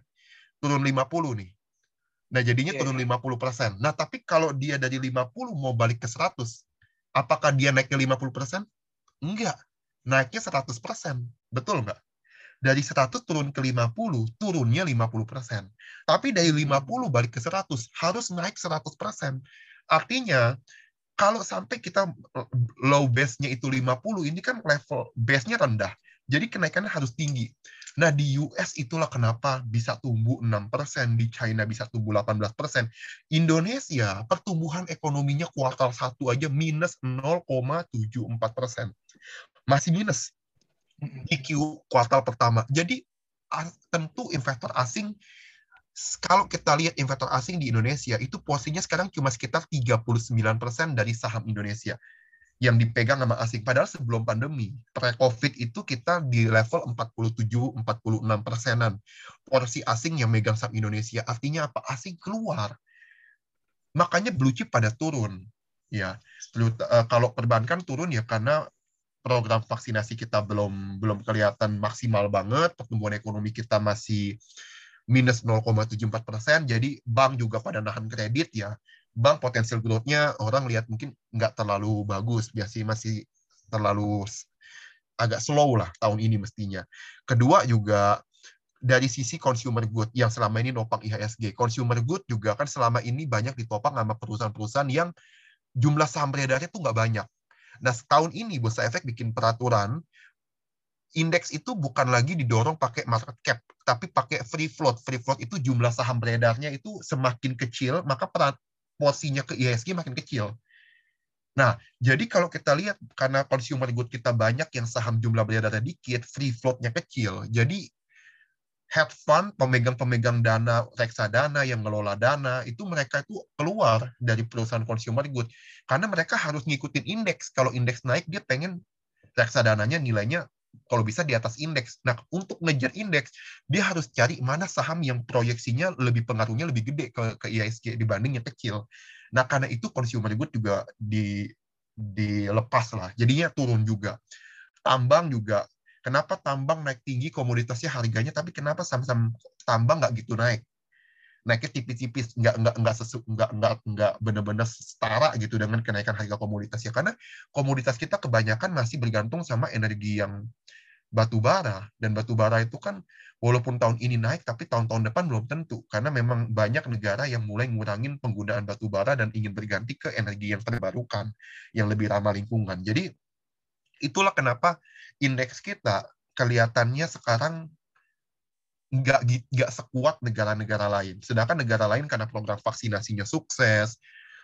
Turun 50 nih. Nah, jadinya yeah. turun 50%. Iya. Nah, tapi kalau dia dari 50 mau balik ke 100, apakah dia naiknya 50%? Enggak. Naiknya 100%. Betul nggak? Dari 100 turun ke 50, turunnya 50%. Tapi dari 50 balik ke 100, harus naik 100%. Artinya, kalau sampai kita low base-nya itu 50, ini kan level base-nya rendah. Jadi kenaikannya harus tinggi. Nah, di US itulah kenapa bisa tumbuh 6%, di China bisa tumbuh 18%. Indonesia, pertumbuhan ekonominya kuartal 1 aja minus 0,74%. Masih minus di Q kuartal pertama. Jadi tentu investor asing kalau kita lihat investor asing di Indonesia itu posisinya sekarang cuma sekitar 39% dari saham Indonesia yang dipegang sama asing. Padahal sebelum pandemi, pre-COVID itu kita di level 47-46 persenan. Porsi asing yang megang saham Indonesia. Artinya apa? Asing keluar. Makanya blue chip pada turun. Ya, eh, kalau perbankan turun ya karena program vaksinasi kita belum belum kelihatan maksimal banget, pertumbuhan ekonomi kita masih minus 0,74 persen, jadi bank juga pada nahan kredit ya. Bank potensial growth-nya orang lihat mungkin nggak terlalu bagus, biasanya masih terlalu agak slow lah tahun ini mestinya. Kedua juga dari sisi consumer good yang selama ini nopang IHSG. Consumer good juga kan selama ini banyak ditopang sama perusahaan-perusahaan yang jumlah saham beredarnya tuh nggak banyak Nah, setahun ini Bursa Efek bikin peraturan indeks itu bukan lagi didorong pakai market cap, tapi pakai free float. Free float itu jumlah saham beredarnya itu semakin kecil, maka porsinya ke IHSG makin kecil. Nah, jadi kalau kita lihat karena consumer good kita banyak yang saham jumlah beredarnya dikit, free float-nya kecil, jadi hedge fund, pemegang-pemegang dana, reksadana yang ngelola dana, itu mereka itu keluar dari perusahaan consumer good. Karena mereka harus ngikutin indeks. Kalau indeks naik, dia pengen reksadananya nilainya kalau bisa di atas indeks. Nah, untuk ngejar indeks, dia harus cari mana saham yang proyeksinya lebih pengaruhnya lebih gede ke, ke IISG dibanding yang kecil. Nah, karena itu consumer good juga di dilepas lah. Jadinya turun juga. Tambang juga Kenapa tambang naik tinggi komoditasnya harganya, tapi kenapa saham-saham tambang nggak gitu naik? Naiknya tipis-tipis, nggak nggak nggak sesu, nggak nggak nggak benar-benar setara gitu dengan kenaikan harga komoditasnya. Karena komoditas kita kebanyakan masih bergantung sama energi yang batu bara dan batu bara itu kan walaupun tahun ini naik tapi tahun-tahun depan belum tentu karena memang banyak negara yang mulai ngurangin penggunaan batu bara dan ingin berganti ke energi yang terbarukan yang lebih ramah lingkungan. Jadi itulah kenapa indeks kita kelihatannya sekarang nggak nggak sekuat negara-negara lain. Sedangkan negara lain karena program vaksinasinya sukses,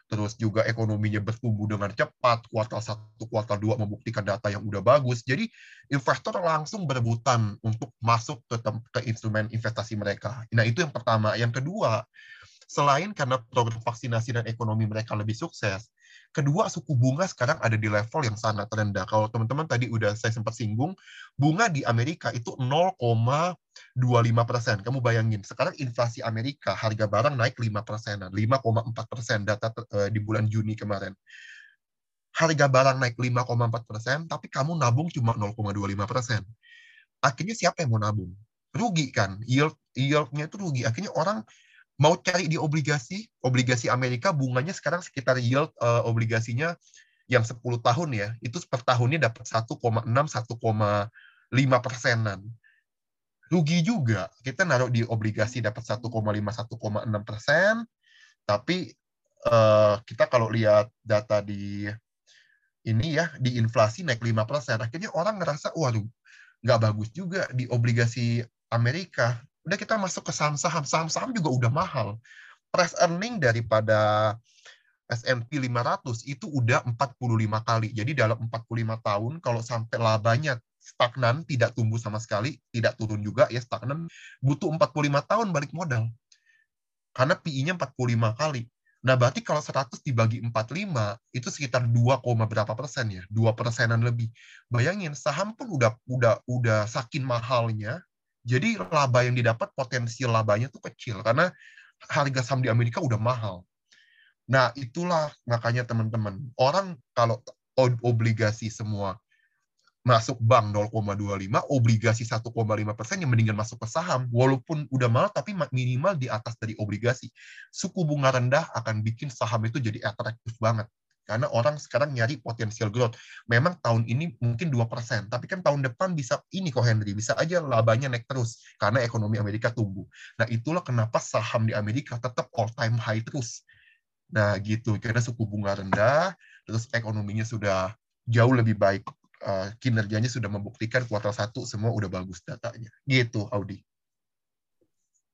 terus juga ekonominya bertumbuh dengan cepat, kuartal satu, kuartal dua membuktikan data yang udah bagus. Jadi investor langsung berebutan untuk masuk ke, ke instrumen investasi mereka. Nah itu yang pertama. Yang kedua, selain karena program vaksinasi dan ekonomi mereka lebih sukses, Kedua, suku bunga sekarang ada di level yang sangat rendah. Kalau teman-teman tadi udah saya sempat singgung, bunga di Amerika itu 0,25 persen. Kamu bayangin, sekarang inflasi Amerika, harga barang naik 5 persenan, 5,4 persen data uh, di bulan Juni kemarin. Harga barang naik 5,4 persen, tapi kamu nabung cuma 0,25 persen. Akhirnya siapa yang mau nabung? Rugi kan? Yield, yieldnya itu rugi. Akhirnya orang mau cari di obligasi, obligasi Amerika bunganya sekarang sekitar yield uh, obligasinya yang 10 tahun ya, itu per tahunnya dapat 1,6 1,5 persenan. Rugi juga. Kita naruh di obligasi dapat 1,5 1,6 persen, tapi uh, kita kalau lihat data di ini ya di inflasi naik 5 persen, akhirnya orang ngerasa waduh nggak bagus juga di obligasi Amerika udah kita masuk ke saham-saham, saham-saham juga udah mahal. Price earning daripada S&P 500 itu udah 45 kali. Jadi dalam 45 tahun kalau sampai labanya stagnan, tidak tumbuh sama sekali, tidak turun juga ya stagnan, butuh 45 tahun balik modal. Karena PI-nya 45 kali. Nah, berarti kalau 100 dibagi 45, itu sekitar 2, berapa persen ya? 2 persenan lebih. Bayangin, saham pun udah udah udah saking mahalnya, jadi laba yang didapat potensial labanya tuh kecil karena harga saham di Amerika udah mahal. Nah, itulah makanya teman-teman, orang kalau obligasi semua masuk bank 0,25, obligasi 1,5 persen yang mendingan masuk ke saham, walaupun udah mahal tapi minimal di atas dari obligasi. Suku bunga rendah akan bikin saham itu jadi atraktif banget. Karena orang sekarang nyari potensial growth. Memang tahun ini mungkin 2%, tapi kan tahun depan bisa ini kok Henry, bisa aja labanya naik terus karena ekonomi Amerika tumbuh. Nah, itulah kenapa saham di Amerika tetap all time high terus. Nah, gitu. Karena suku bunga rendah, terus ekonominya sudah jauh lebih baik. Uh, kinerjanya sudah membuktikan kuartal satu semua udah bagus datanya. Gitu, Audi.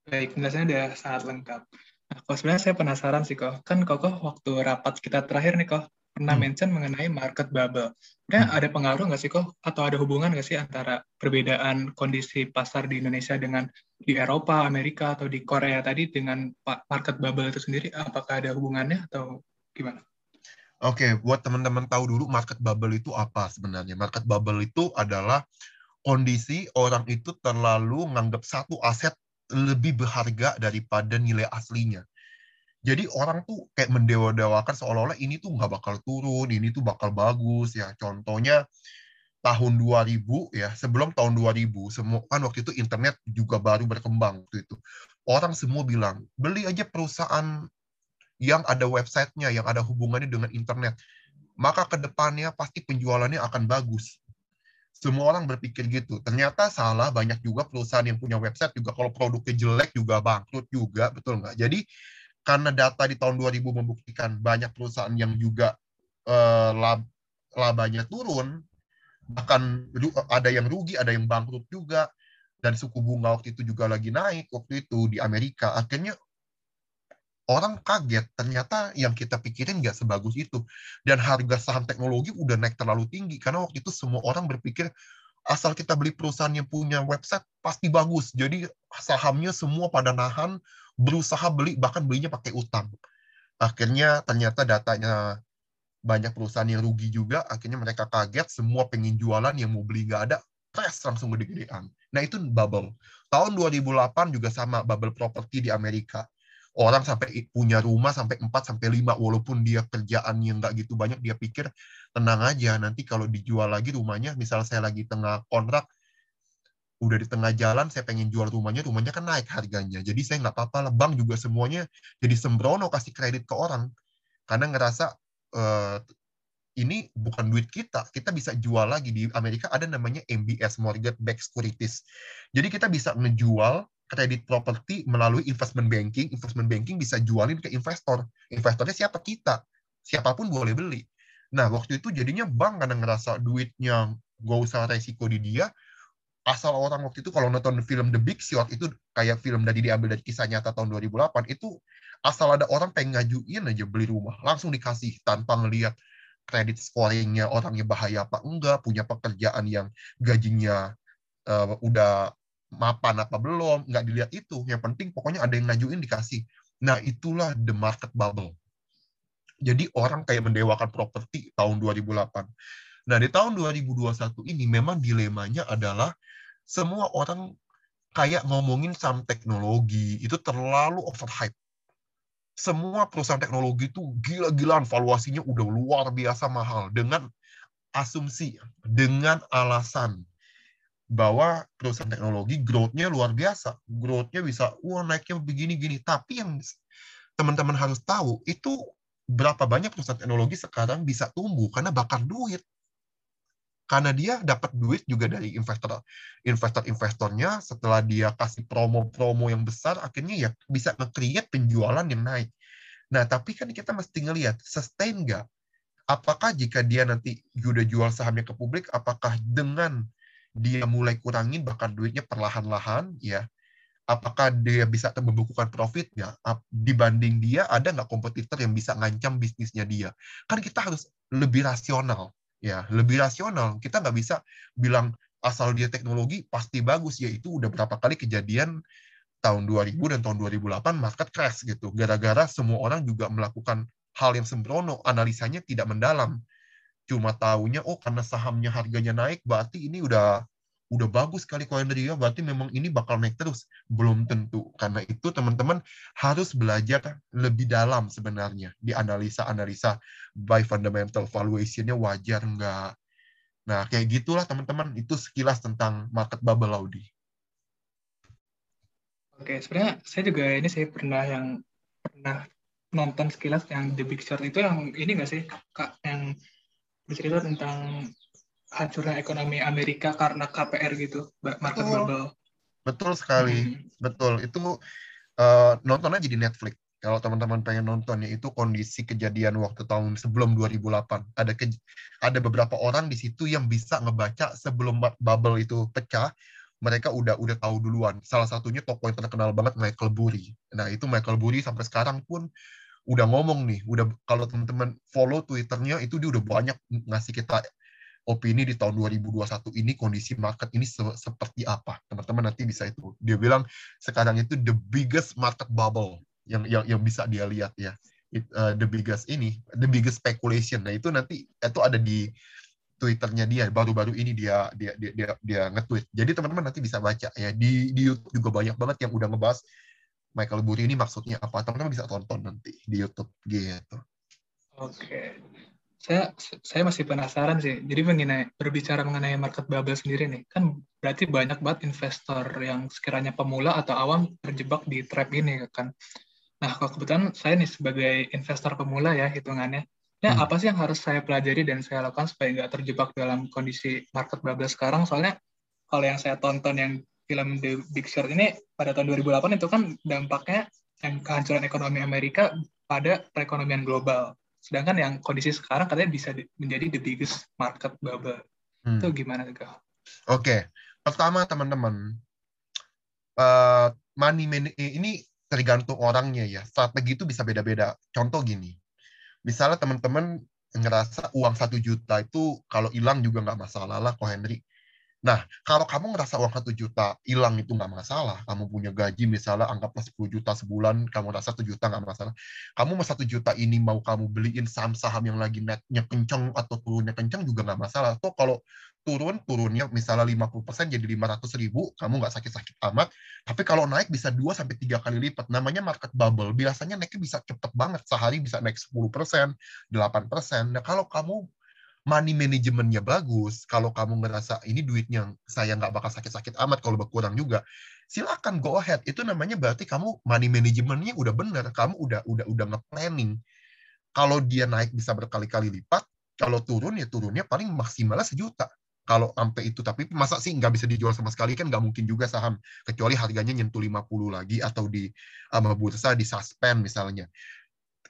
Baik, penjelasannya udah sangat lengkap. Nah, kok sebenarnya saya penasaran sih kok. Kan kok waktu rapat kita terakhir nih kok pernah hmm. mention mengenai market bubble. Kayak hmm. ada pengaruh nggak sih kok? Atau ada hubungan nggak sih antara perbedaan kondisi pasar di Indonesia dengan di Eropa, Amerika, atau di Korea tadi dengan market bubble itu sendiri? Apakah ada hubungannya atau gimana? Oke, okay, buat teman-teman tahu dulu market bubble itu apa sebenarnya. Market bubble itu adalah kondisi orang itu terlalu menganggap satu aset lebih berharga daripada nilai aslinya. Jadi orang tuh kayak mendewa-dewakan seolah-olah ini tuh nggak bakal turun, ini tuh bakal bagus ya. Contohnya tahun 2000 ya, sebelum tahun 2000 semua kan waktu itu internet juga baru berkembang waktu itu. Orang semua bilang, beli aja perusahaan yang ada websitenya, yang ada hubungannya dengan internet. Maka ke depannya pasti penjualannya akan bagus. Semua orang berpikir gitu. Ternyata salah, banyak juga perusahaan yang punya website juga kalau produknya jelek juga bangkrut juga, betul nggak? Jadi karena data di tahun 2000 membuktikan banyak perusahaan yang juga eh, lab, labanya turun, bahkan ada yang rugi, ada yang bangkrut juga, dan suku bunga waktu itu juga lagi naik waktu itu di Amerika. Akhirnya orang kaget ternyata yang kita pikirin nggak sebagus itu. Dan harga saham teknologi udah naik terlalu tinggi karena waktu itu semua orang berpikir asal kita beli perusahaan yang punya website pasti bagus. Jadi sahamnya semua pada nahan berusaha beli bahkan belinya pakai utang. Akhirnya ternyata datanya banyak perusahaan yang rugi juga. Akhirnya mereka kaget semua pengen jualan yang mau beli nggak ada crash langsung gede-gedean. Nah itu bubble. Tahun 2008 juga sama bubble properti di Amerika orang sampai punya rumah sampai 4 sampai 5 walaupun dia kerjaan yang nggak gitu banyak dia pikir tenang aja nanti kalau dijual lagi rumahnya misal saya lagi tengah kontrak udah di tengah jalan saya pengen jual rumahnya rumahnya kan naik harganya. Jadi saya nggak apa-apa lah bank juga semuanya jadi sembrono kasih kredit ke orang. Karena ngerasa uh, ini bukan duit kita, kita bisa jual lagi. Di Amerika ada namanya MBS mortgage backed securities. Jadi kita bisa menjual kredit properti melalui investment banking, investment banking bisa jualin ke investor. Investornya siapa kita? Siapa pun boleh beli. Nah, waktu itu jadinya bank karena ngerasa duitnya gak usah resiko di dia, asal orang waktu itu kalau nonton film The Big Short itu kayak film dari diambil dari kisah nyata tahun 2008 itu asal ada orang pengen ngajuin aja beli rumah langsung dikasih tanpa ngelihat kredit scoringnya orangnya bahaya apa enggak punya pekerjaan yang gajinya uh, udah mapan apa belum nggak dilihat itu. Yang penting pokoknya ada yang ngajuin dikasih. Nah itulah the market bubble. Jadi orang kayak mendewakan properti tahun 2008 Nah, di tahun 2021 ini memang dilemanya adalah semua orang kayak ngomongin saham teknologi itu terlalu overhype. Semua perusahaan teknologi itu gila-gilaan valuasinya udah luar biasa mahal dengan asumsi, dengan alasan bahwa perusahaan teknologi growth-nya luar biasa. Growth-nya bisa, wah naiknya begini-gini. Tapi yang teman-teman harus tahu, itu berapa banyak perusahaan teknologi sekarang bisa tumbuh karena bakar duit karena dia dapat duit juga dari investor investor-investornya setelah dia kasih promo-promo yang besar akhirnya ya bisa nge-create penjualan yang naik. Nah, tapi kan kita mesti ngelihat sustain nggak? Apakah jika dia nanti udah jual sahamnya ke publik, apakah dengan dia mulai kurangin bahkan duitnya perlahan-lahan ya. Apakah dia bisa membukukan profit? Ya dibanding dia ada nggak kompetitor yang bisa ngancam bisnisnya dia? Kan kita harus lebih rasional ya. Lebih rasional. Kita nggak bisa bilang asal dia teknologi pasti bagus. Ya itu udah berapa kali kejadian tahun 2000 dan tahun 2008 market crash gitu. Gara-gara semua orang juga melakukan hal yang sembrono analisanya tidak mendalam cuma tahunya oh karena sahamnya harganya naik berarti ini udah udah bagus sekali koin dari dia, berarti memang ini bakal naik terus. Belum tentu. Karena itu teman-teman harus belajar lebih dalam sebenarnya di analisa-analisa by fundamental valuation-nya wajar nggak. Nah, kayak gitulah teman-teman. Itu sekilas tentang market bubble Audi. Oke, sebenarnya saya juga ini saya pernah yang pernah nonton sekilas yang The Big Short itu yang ini nggak sih kak yang bercerita tentang hancurnya ekonomi Amerika karena KPR gitu, market oh. bubble. Betul sekali, hmm. betul. Itu uh, nonton aja di Netflix. Kalau teman-teman pengen nonton ya itu kondisi kejadian waktu tahun sebelum 2008. Ada ke, ada beberapa orang di situ yang bisa ngebaca sebelum bubble itu pecah, mereka udah udah tahu duluan. Salah satunya tokoh yang terkenal banget Michael Burry. Nah, itu Michael Burry sampai sekarang pun udah ngomong nih, udah kalau teman-teman follow Twitternya itu dia udah banyak ngasih kita opini di tahun 2021 ini kondisi market ini se seperti apa. Teman-teman nanti bisa itu. Dia bilang sekarang itu the biggest market bubble yang yang yang bisa dia lihat ya. It, uh, the biggest ini, the biggest speculation. Nah, itu nanti itu ada di Twitternya dia baru-baru ini dia dia dia dia, dia nge-tweet. Jadi teman-teman nanti bisa baca ya di di YouTube juga banyak banget yang udah ngebahas Michael Burry ini maksudnya apa. Teman-teman bisa tonton nanti di YouTube gitu. Oke saya saya masih penasaran sih. Jadi mengenai berbicara mengenai market bubble sendiri nih, kan berarti banyak banget investor yang sekiranya pemula atau awam terjebak di trap ini kan. Nah, kalau kebetulan saya nih sebagai investor pemula ya hitungannya, ya hmm. apa sih yang harus saya pelajari dan saya lakukan supaya nggak terjebak dalam kondisi market bubble sekarang? Soalnya kalau yang saya tonton yang film The Big Short ini pada tahun 2008 itu kan dampaknya yang kehancuran ekonomi Amerika pada perekonomian global Sedangkan yang kondisi sekarang katanya bisa menjadi the biggest market bubble. Hmm. Itu gimana tuh? Oke, okay. pertama teman-teman, uh, money man ini tergantung orangnya ya. Strategi itu bisa beda-beda. Contoh gini, misalnya teman-teman ngerasa uang satu juta itu kalau hilang juga nggak masalah lah, kok Henry Nah, kalau kamu ngerasa uang satu juta hilang itu nggak masalah, kamu punya gaji misalnya anggaplah 10 juta sebulan, kamu rasa satu juta nggak masalah. Kamu mau satu juta ini mau kamu beliin saham-saham yang lagi netnya kenceng atau turunnya kenceng juga nggak masalah. Atau kalau turun, turunnya misalnya 50% jadi 500 ribu, kamu nggak sakit-sakit amat. Tapi kalau naik bisa 2 sampai tiga kali lipat. Namanya market bubble. Biasanya naiknya bisa cepet banget. Sehari bisa naik 10%, 8%. Nah, kalau kamu money manajemennya bagus, kalau kamu ngerasa ini duitnya saya nggak bakal sakit-sakit amat kalau berkurang juga, silakan go ahead. Itu namanya berarti kamu money manajemennya udah benar, kamu udah udah udah nge-planning. Kalau dia naik bisa berkali-kali lipat, Kalau turun ya turunnya paling maksimalnya sejuta. Kalau sampai itu, tapi masa sih nggak bisa dijual sama sekali kan nggak mungkin juga saham kecuali harganya nyentuh 50 lagi atau di sama bursa di suspend misalnya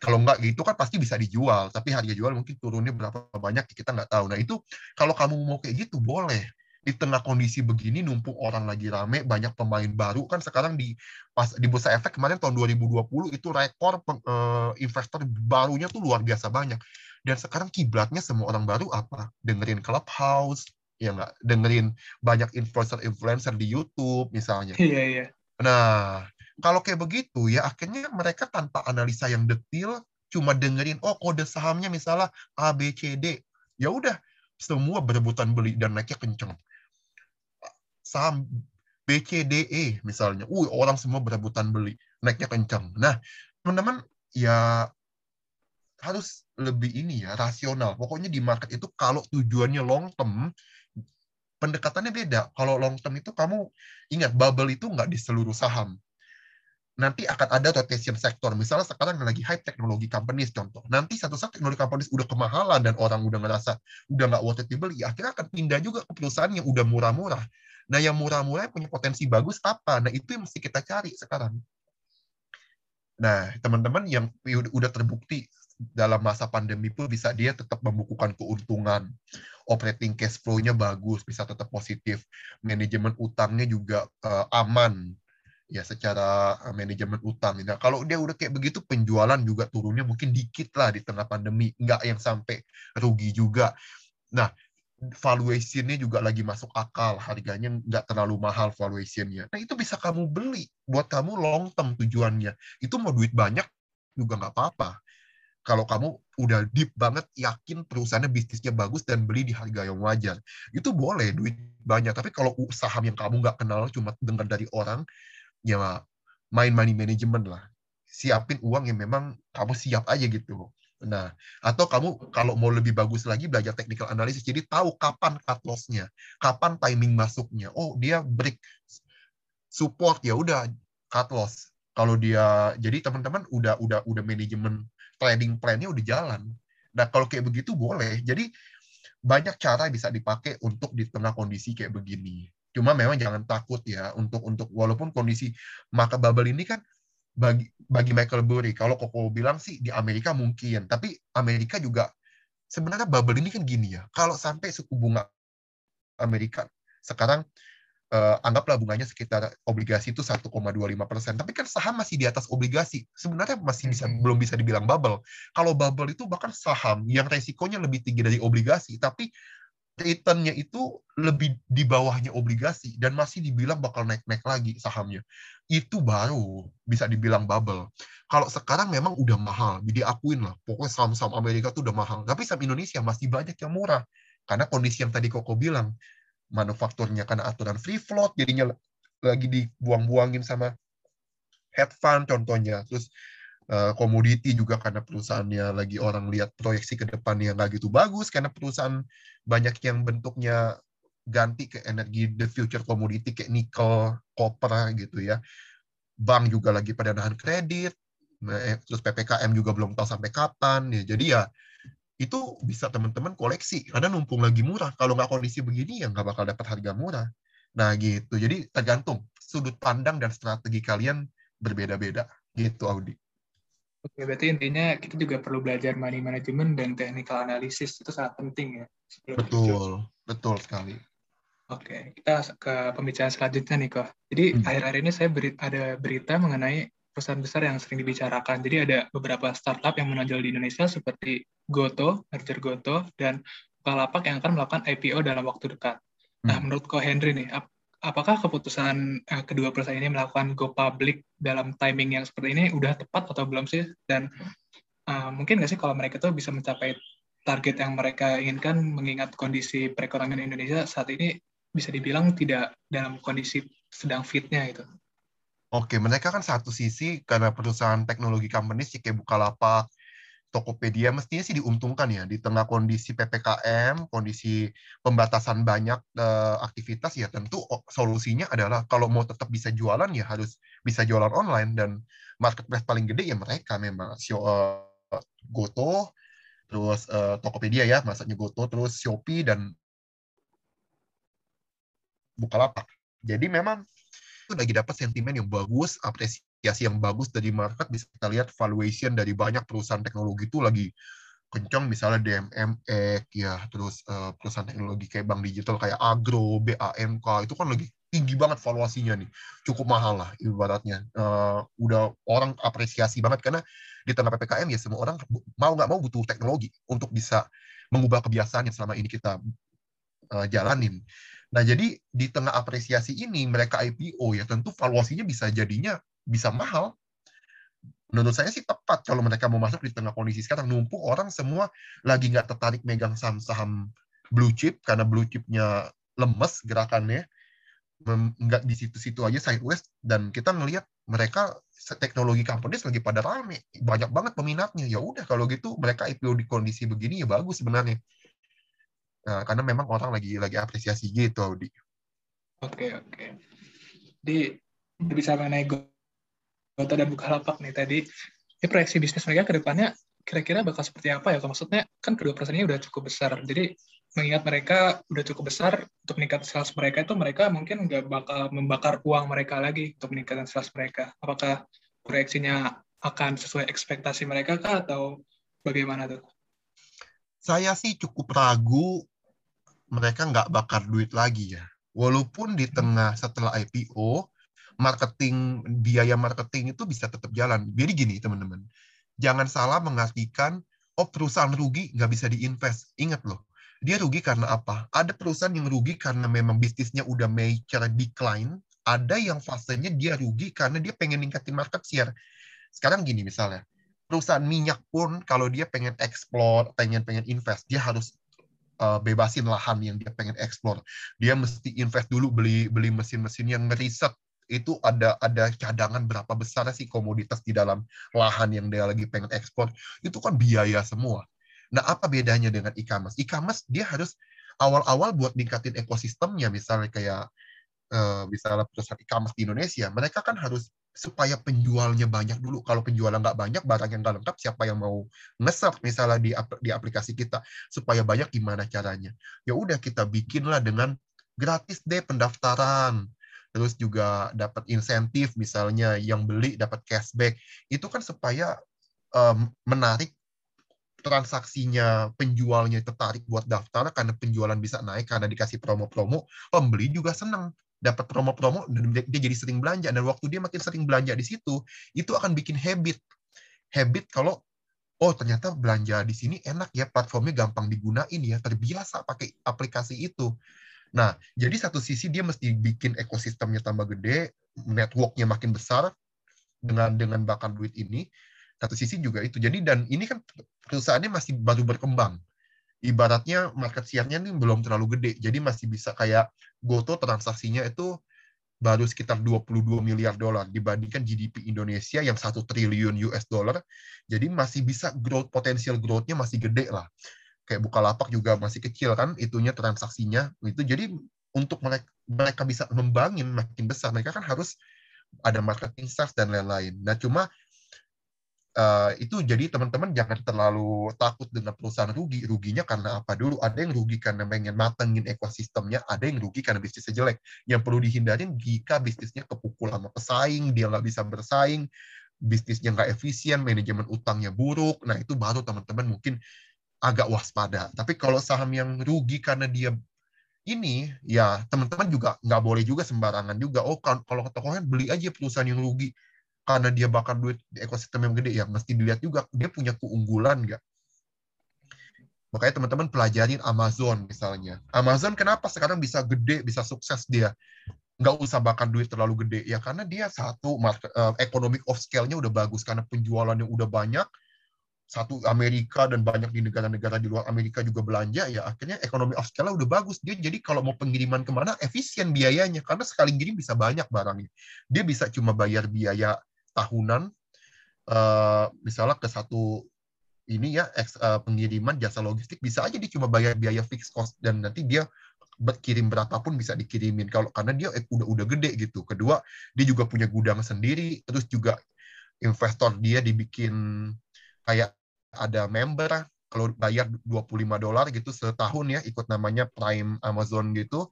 kalau nggak gitu kan pasti bisa dijual tapi harga jual mungkin turunnya berapa banyak kita nggak tahu. Nah itu kalau kamu mau kayak gitu boleh. Di tengah kondisi begini numpuk orang lagi rame banyak pemain baru kan sekarang di pas di bursa efek kemarin tahun 2020 itu rekor uh, investor barunya tuh luar biasa banyak. Dan sekarang kiblatnya semua orang baru apa? Dengerin clubhouse ya nggak? Dengerin banyak influencer influencer di YouTube misalnya. Iya iya. Nah kalau kayak begitu ya akhirnya mereka tanpa analisa yang detail cuma dengerin oh kode sahamnya misalnya A B C D. Ya udah semua berebutan beli dan naiknya kenceng. Saham B C D E misalnya. Uh, orang semua berebutan beli, naiknya kenceng. Nah, teman-teman ya harus lebih ini ya rasional. Pokoknya di market itu kalau tujuannya long term pendekatannya beda. Kalau long term itu kamu ingat bubble itu nggak di seluruh saham nanti akan ada rotation sektor. Misalnya sekarang lagi high technology companies contoh. Nanti satu saat teknologi companies udah kemahalan dan orang udah ngerasa udah nggak worth it dibeli, akhirnya akan pindah juga ke perusahaan yang udah murah-murah. Nah, yang murah-murah punya potensi bagus apa? Nah, itu yang mesti kita cari sekarang. Nah, teman-teman yang udah terbukti dalam masa pandemi pun bisa dia tetap membukukan keuntungan. Operating cash flow-nya bagus, bisa tetap positif. Manajemen utangnya juga uh, aman ya secara eh, manajemen utang. Nah, kalau dia udah kayak begitu penjualan juga turunnya mungkin dikit lah di tengah pandemi, nggak yang sampai rugi juga. Nah, valuationnya juga lagi masuk akal, harganya nggak terlalu mahal valuationnya. Nah, itu bisa kamu beli buat kamu long term tujuannya. Itu mau duit banyak juga nggak apa-apa. Kalau kamu udah deep banget, yakin perusahaannya bisnisnya bagus dan beli di harga yang wajar, itu boleh duit banyak. Tapi kalau saham yang kamu nggak kenal, cuma dengar dari orang, ya main money management lah. Siapin uang yang memang kamu siap aja gitu. Nah, atau kamu kalau mau lebih bagus lagi belajar technical analysis, jadi tahu kapan cut loss-nya, kapan timing masuknya. Oh, dia break support ya udah cut loss. Kalau dia jadi teman-teman udah udah udah manajemen trading plan-nya udah jalan. Nah, kalau kayak begitu boleh. Jadi banyak cara bisa dipakai untuk di tengah kondisi kayak begini. Cuma memang jangan takut ya untuk untuk walaupun kondisi maka bubble ini kan bagi bagi Michael Burry kalau Koko bilang sih di Amerika mungkin, tapi Amerika juga sebenarnya bubble ini kan gini ya. Kalau sampai suku bunga Amerika sekarang eh, anggaplah bunganya sekitar obligasi itu 1,25 persen, tapi kan saham masih di atas obligasi. Sebenarnya masih bisa hmm. belum bisa dibilang bubble. Kalau bubble itu bahkan saham yang resikonya lebih tinggi dari obligasi, tapi returnnya itu lebih di bawahnya obligasi dan masih dibilang bakal naik-naik lagi sahamnya. Itu baru bisa dibilang bubble. Kalau sekarang memang udah mahal, diakuin lah. Pokoknya saham-saham Amerika tuh udah mahal. Tapi saham Indonesia masih banyak yang murah. Karena kondisi yang tadi Koko bilang, manufakturnya karena aturan free float, jadinya lagi dibuang-buangin sama head fund contohnya. Terus Eh, komoditi juga karena perusahaannya lagi orang lihat proyeksi ke depannya nggak gitu bagus karena perusahaan banyak yang bentuknya ganti ke energi the future commodity kayak nikel, copper gitu ya. Bank juga lagi pada nahan kredit, eh, terus PPKM juga belum tahu sampai kapan ya. Jadi ya itu bisa teman-teman koleksi karena numpung lagi murah. Kalau nggak kondisi begini ya nggak bakal dapat harga murah. Nah gitu. Jadi tergantung sudut pandang dan strategi kalian berbeda-beda gitu Audi. Oke, berarti intinya kita juga perlu belajar money management dan technical analysis itu sangat penting ya. Betul, betul sekali. Oke, kita ke pembicaraan selanjutnya nih kok. Jadi hmm. akhir-akhir ini saya beri, ada berita mengenai perusahaan besar yang sering dibicarakan. Jadi ada beberapa startup yang menonjol di Indonesia seperti Goto, merger Goto, dan Bukalapak yang akan melakukan IPO dalam waktu dekat. Nah, hmm. menurut Ko Henry nih, apakah keputusan uh, kedua perusahaan ini melakukan go public dalam timing yang seperti ini udah tepat atau belum sih? Dan uh, mungkin nggak sih kalau mereka tuh bisa mencapai target yang mereka inginkan mengingat kondisi perekonomian Indonesia saat ini bisa dibilang tidak dalam kondisi sedang fitnya itu. Oke, mereka kan satu sisi karena perusahaan teknologi company sih kayak Bukalapak, Tokopedia mestinya sih diuntungkan ya di tengah kondisi PPKM, kondisi pembatasan banyak uh, aktivitas ya tentu solusinya adalah kalau mau tetap bisa jualan ya harus bisa jualan online dan marketplace paling gede ya mereka memang Sio, uh, Goto, terus uh, Tokopedia ya, masaknya Goto, terus Shopee dan Bukalapak. Jadi memang itu lagi dapat sentimen yang bagus, apresiasi yang bagus dari market. Bisa kita lihat valuation dari banyak perusahaan teknologi itu lagi kencang misalnya DMMX ya terus uh, perusahaan teknologi kayak bank digital kayak Agro, BAMK itu kan lagi tinggi banget valuasinya nih cukup mahal lah ibaratnya uh, udah orang apresiasi banget karena di tengah ppkm ya semua orang mau nggak mau butuh teknologi untuk bisa mengubah kebiasaan yang selama ini kita uh, jalanin nah jadi di tengah apresiasi ini mereka IPO ya tentu valuasinya bisa jadinya bisa mahal. Menurut saya sih tepat kalau mereka mau masuk di tengah kondisi sekarang. Numpuk orang semua lagi nggak tertarik megang saham-saham blue chip karena blue chipnya lemes gerakannya. Nggak di situ-situ aja sideways dan kita ngelihat mereka teknologi companies lagi pada rame. Banyak banget peminatnya. Ya udah kalau gitu mereka IPO di kondisi begini ya bagus sebenarnya. Nah, karena memang orang lagi lagi apresiasi gitu Audi. Oke oke. Di bisa mengenai Gota dan Bukalapak nih tadi, ini proyeksi bisnis mereka ke depannya kira-kira bakal seperti apa ya? Maksudnya kan kedua ini udah cukup besar, jadi mengingat mereka udah cukup besar untuk meningkat sales mereka itu mereka mungkin nggak bakal membakar uang mereka lagi untuk meningkatkan sales mereka. Apakah proyeksinya akan sesuai ekspektasi mereka kah atau bagaimana tuh? Saya sih cukup ragu mereka nggak bakar duit lagi ya. Walaupun di tengah setelah IPO marketing biaya marketing itu bisa tetap jalan. Jadi gini teman-teman, jangan salah mengartikan oh perusahaan rugi nggak bisa diinvest. Ingat loh, dia rugi karena apa? Ada perusahaan yang rugi karena memang bisnisnya udah major decline. Ada yang fasenya dia rugi karena dia pengen ningkatin market share. Sekarang gini misalnya, perusahaan minyak pun kalau dia pengen explore, pengen pengen invest, dia harus uh, bebasin lahan yang dia pengen explore. Dia mesti invest dulu beli beli mesin-mesin yang ngeriset itu ada ada cadangan berapa besar sih komoditas di dalam lahan yang dia lagi pengen ekspor itu kan biaya semua. Nah apa bedanya dengan e-commerce? E-commerce dia harus awal-awal buat ningkatin ekosistemnya misalnya kayak uh, misalnya perusahaan e-commerce di Indonesia mereka kan harus supaya penjualnya banyak dulu. Kalau penjualnya nggak banyak, barang yang nggak lengkap, siapa yang mau ngeser misalnya di, di aplikasi kita supaya banyak gimana caranya? Ya udah kita bikinlah dengan gratis deh pendaftaran terus juga dapat insentif misalnya yang beli dapat cashback. Itu kan supaya um, menarik transaksinya penjualnya tertarik buat daftar karena penjualan bisa naik karena dikasih promo-promo pembeli juga senang dapat promo-promo dan dia jadi sering belanja dan waktu dia makin sering belanja di situ itu akan bikin habit. Habit kalau oh ternyata belanja di sini enak ya platformnya gampang digunain ya terbiasa pakai aplikasi itu Nah, jadi satu sisi dia mesti bikin ekosistemnya tambah gede, networknya makin besar dengan dengan bakar duit ini. Satu sisi juga itu. Jadi dan ini kan perusahaannya masih baru berkembang. Ibaratnya market share-nya ini belum terlalu gede. Jadi masih bisa kayak Goto transaksinya itu baru sekitar 22 miliar dolar dibandingkan GDP Indonesia yang satu triliun US dollar. Jadi masih bisa growth potensial growth-nya masih gede lah kayak Bukalapak juga masih kecil kan itunya transaksinya itu jadi untuk mereka mereka bisa membangun makin besar mereka kan harus ada marketing staff dan lain-lain. Nah cuma uh, itu jadi teman-teman jangan terlalu takut dengan perusahaan rugi. Ruginya karena apa dulu? Ada yang rugi karena pengen matengin ekosistemnya, ada yang rugi karena bisnisnya jelek. Yang perlu dihindarin jika bisnisnya kepukul sama pesaing, dia nggak bisa bersaing, bisnisnya nggak efisien, manajemen utangnya buruk. Nah itu baru teman-teman mungkin agak waspada. Tapi kalau saham yang rugi karena dia ini, ya teman-teman juga nggak boleh juga sembarangan juga. Oh, kan, kalau tokohnya beli aja perusahaan yang rugi karena dia bakar duit di ekosistem yang gede ya mesti dilihat juga dia punya keunggulan nggak. Makanya teman-teman pelajarin Amazon misalnya. Amazon kenapa sekarang bisa gede, bisa sukses dia? Nggak usah bakar duit terlalu gede. Ya karena dia satu, market, uh, economic of scale-nya udah bagus. Karena penjualannya udah banyak, satu Amerika dan banyak di negara-negara di luar Amerika juga belanja ya akhirnya ekonomi of scale udah bagus. Dia jadi kalau mau pengiriman ke mana efisien biayanya. Karena sekali ngirim bisa banyak barangnya. Dia bisa cuma bayar biaya tahunan uh, misalnya ke satu ini ya eks, uh, pengiriman jasa logistik bisa aja dia cuma bayar biaya fixed cost dan nanti dia kirim berapapun bisa dikirimin. Kalau karena dia eh, udah udah gede gitu. Kedua dia juga punya gudang sendiri. Terus juga investor dia dibikin kayak ada member kalau bayar 25 dolar gitu setahun ya ikut namanya Prime Amazon gitu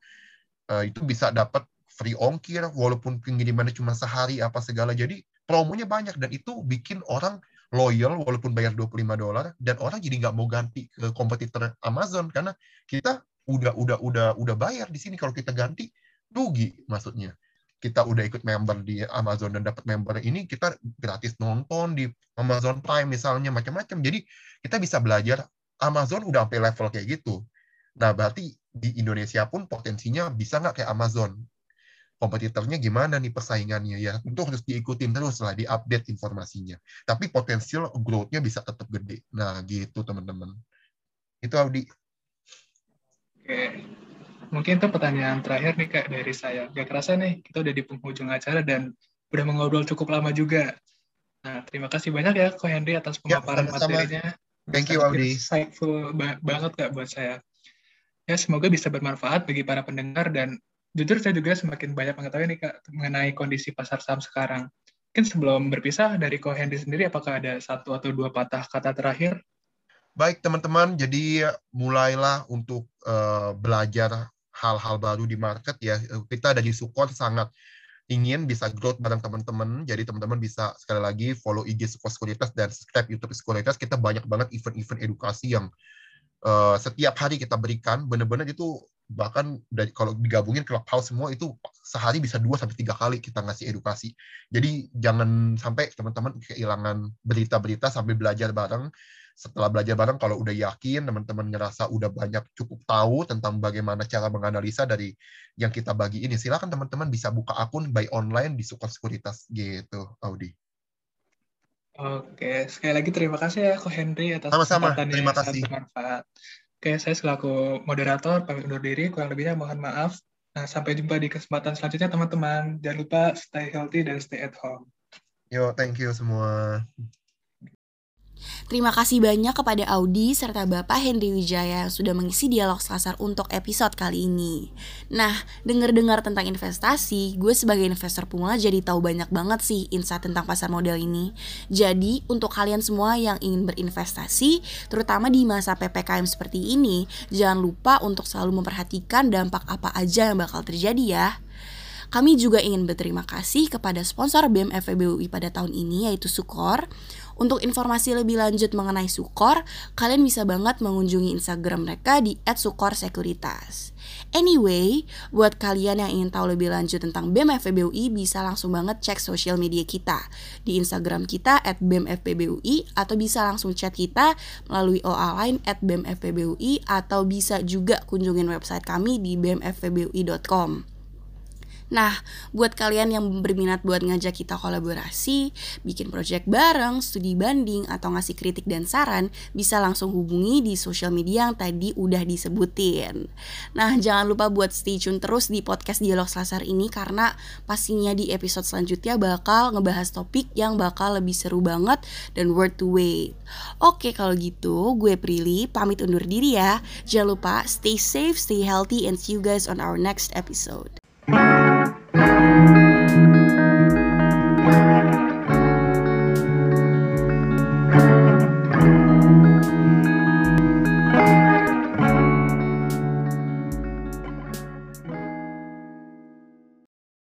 uh, itu bisa dapat free ongkir walaupun pengirimannya cuma sehari apa segala. Jadi promonya banyak dan itu bikin orang loyal walaupun bayar 25 dolar dan orang jadi nggak mau ganti ke kompetitor Amazon karena kita udah udah udah udah bayar di sini. Kalau kita ganti rugi maksudnya kita udah ikut member di Amazon dan dapat member ini kita gratis nonton di Amazon Prime misalnya macam-macam. Jadi kita bisa belajar. Amazon udah sampai level kayak gitu. Nah berarti di Indonesia pun potensinya bisa nggak kayak Amazon? Kompetitornya gimana nih persaingannya? Ya itu harus diikutin terus lah diupdate informasinya. Tapi potensial growth-nya bisa tetap gede. Nah gitu teman-teman. Itu Audi mungkin itu pertanyaan terakhir nih kak dari saya. Gak kerasa nih kita udah di penghujung acara dan udah mengobrol cukup lama juga. Nah terima kasih banyak ya Ko Henry atas ya, pemaparan ya, materinya. Thank you Audi insightful banget kak buat saya. Ya semoga bisa bermanfaat bagi para pendengar dan jujur saya juga semakin banyak mengetahui nih Kak mengenai kondisi pasar saham sekarang. Mungkin sebelum berpisah dari Ko Hendy sendiri, apakah ada satu atau dua patah kata terakhir? Baik teman-teman, jadi mulailah untuk uh, belajar hal-hal baru di market ya. Kita dari Sukor sangat ingin bisa growth bareng teman-teman. Jadi teman-teman bisa sekali lagi follow IG Sukor Sekuritas dan subscribe YouTube Sekuritas. Kita banyak banget event-event edukasi yang uh, setiap hari kita berikan. Benar-benar itu bahkan dari kalau digabungin clubhouse semua itu sehari bisa dua sampai tiga kali kita ngasih edukasi. Jadi jangan sampai teman-teman kehilangan berita-berita sambil belajar bareng. Setelah belajar bareng, kalau udah yakin teman-teman ngerasa udah banyak cukup tahu tentang bagaimana cara menganalisa dari yang kita bagi ini, silakan teman-teman bisa buka akun by online di Sukor Sekuritas gitu, Audi. Oke, sekali lagi terima kasih ya Ko Henry atas Sama-sama, terima kasih. bermanfaat. Oke, saya selaku moderator pamit undur diri, kurang lebihnya mohon maaf. Nah, sampai jumpa di kesempatan selanjutnya teman-teman. Jangan lupa stay healthy dan stay at home. Yo, thank you semua. Terima kasih banyak kepada Audi serta Bapak Henry Wijaya yang sudah mengisi dialog Selasar untuk episode kali ini. Nah, dengar-dengar tentang investasi, gue sebagai investor pemula jadi tahu banyak banget sih insight tentang pasar modal ini. Jadi, untuk kalian semua yang ingin berinvestasi, terutama di masa PPKM seperti ini, jangan lupa untuk selalu memperhatikan dampak apa aja yang bakal terjadi ya. Kami juga ingin berterima kasih kepada sponsor BMFBUI pada tahun ini yaitu Sukor untuk informasi lebih lanjut mengenai Sukor, kalian bisa banget mengunjungi Instagram mereka di @sukorsekuritas. Anyway, buat kalian yang ingin tahu lebih lanjut tentang BEM FPBUI bisa langsung banget cek sosial media kita di Instagram kita BEMFPBUI atau bisa langsung chat kita melalui OA line BEMFPBUI atau bisa juga kunjungin website kami di bemfpbui.com. Nah, buat kalian yang berminat buat ngajak kita kolaborasi, bikin project bareng, studi banding, atau ngasih kritik dan saran, bisa langsung hubungi di sosial media yang tadi udah disebutin. Nah, jangan lupa buat stay tune terus di podcast Dialog Selasar ini karena pastinya di episode selanjutnya bakal ngebahas topik yang bakal lebih seru banget dan worth to wait. Oke, kalau gitu gue Prilly pamit undur diri ya. Jangan lupa stay safe, stay healthy, and see you guys on our next episode. Música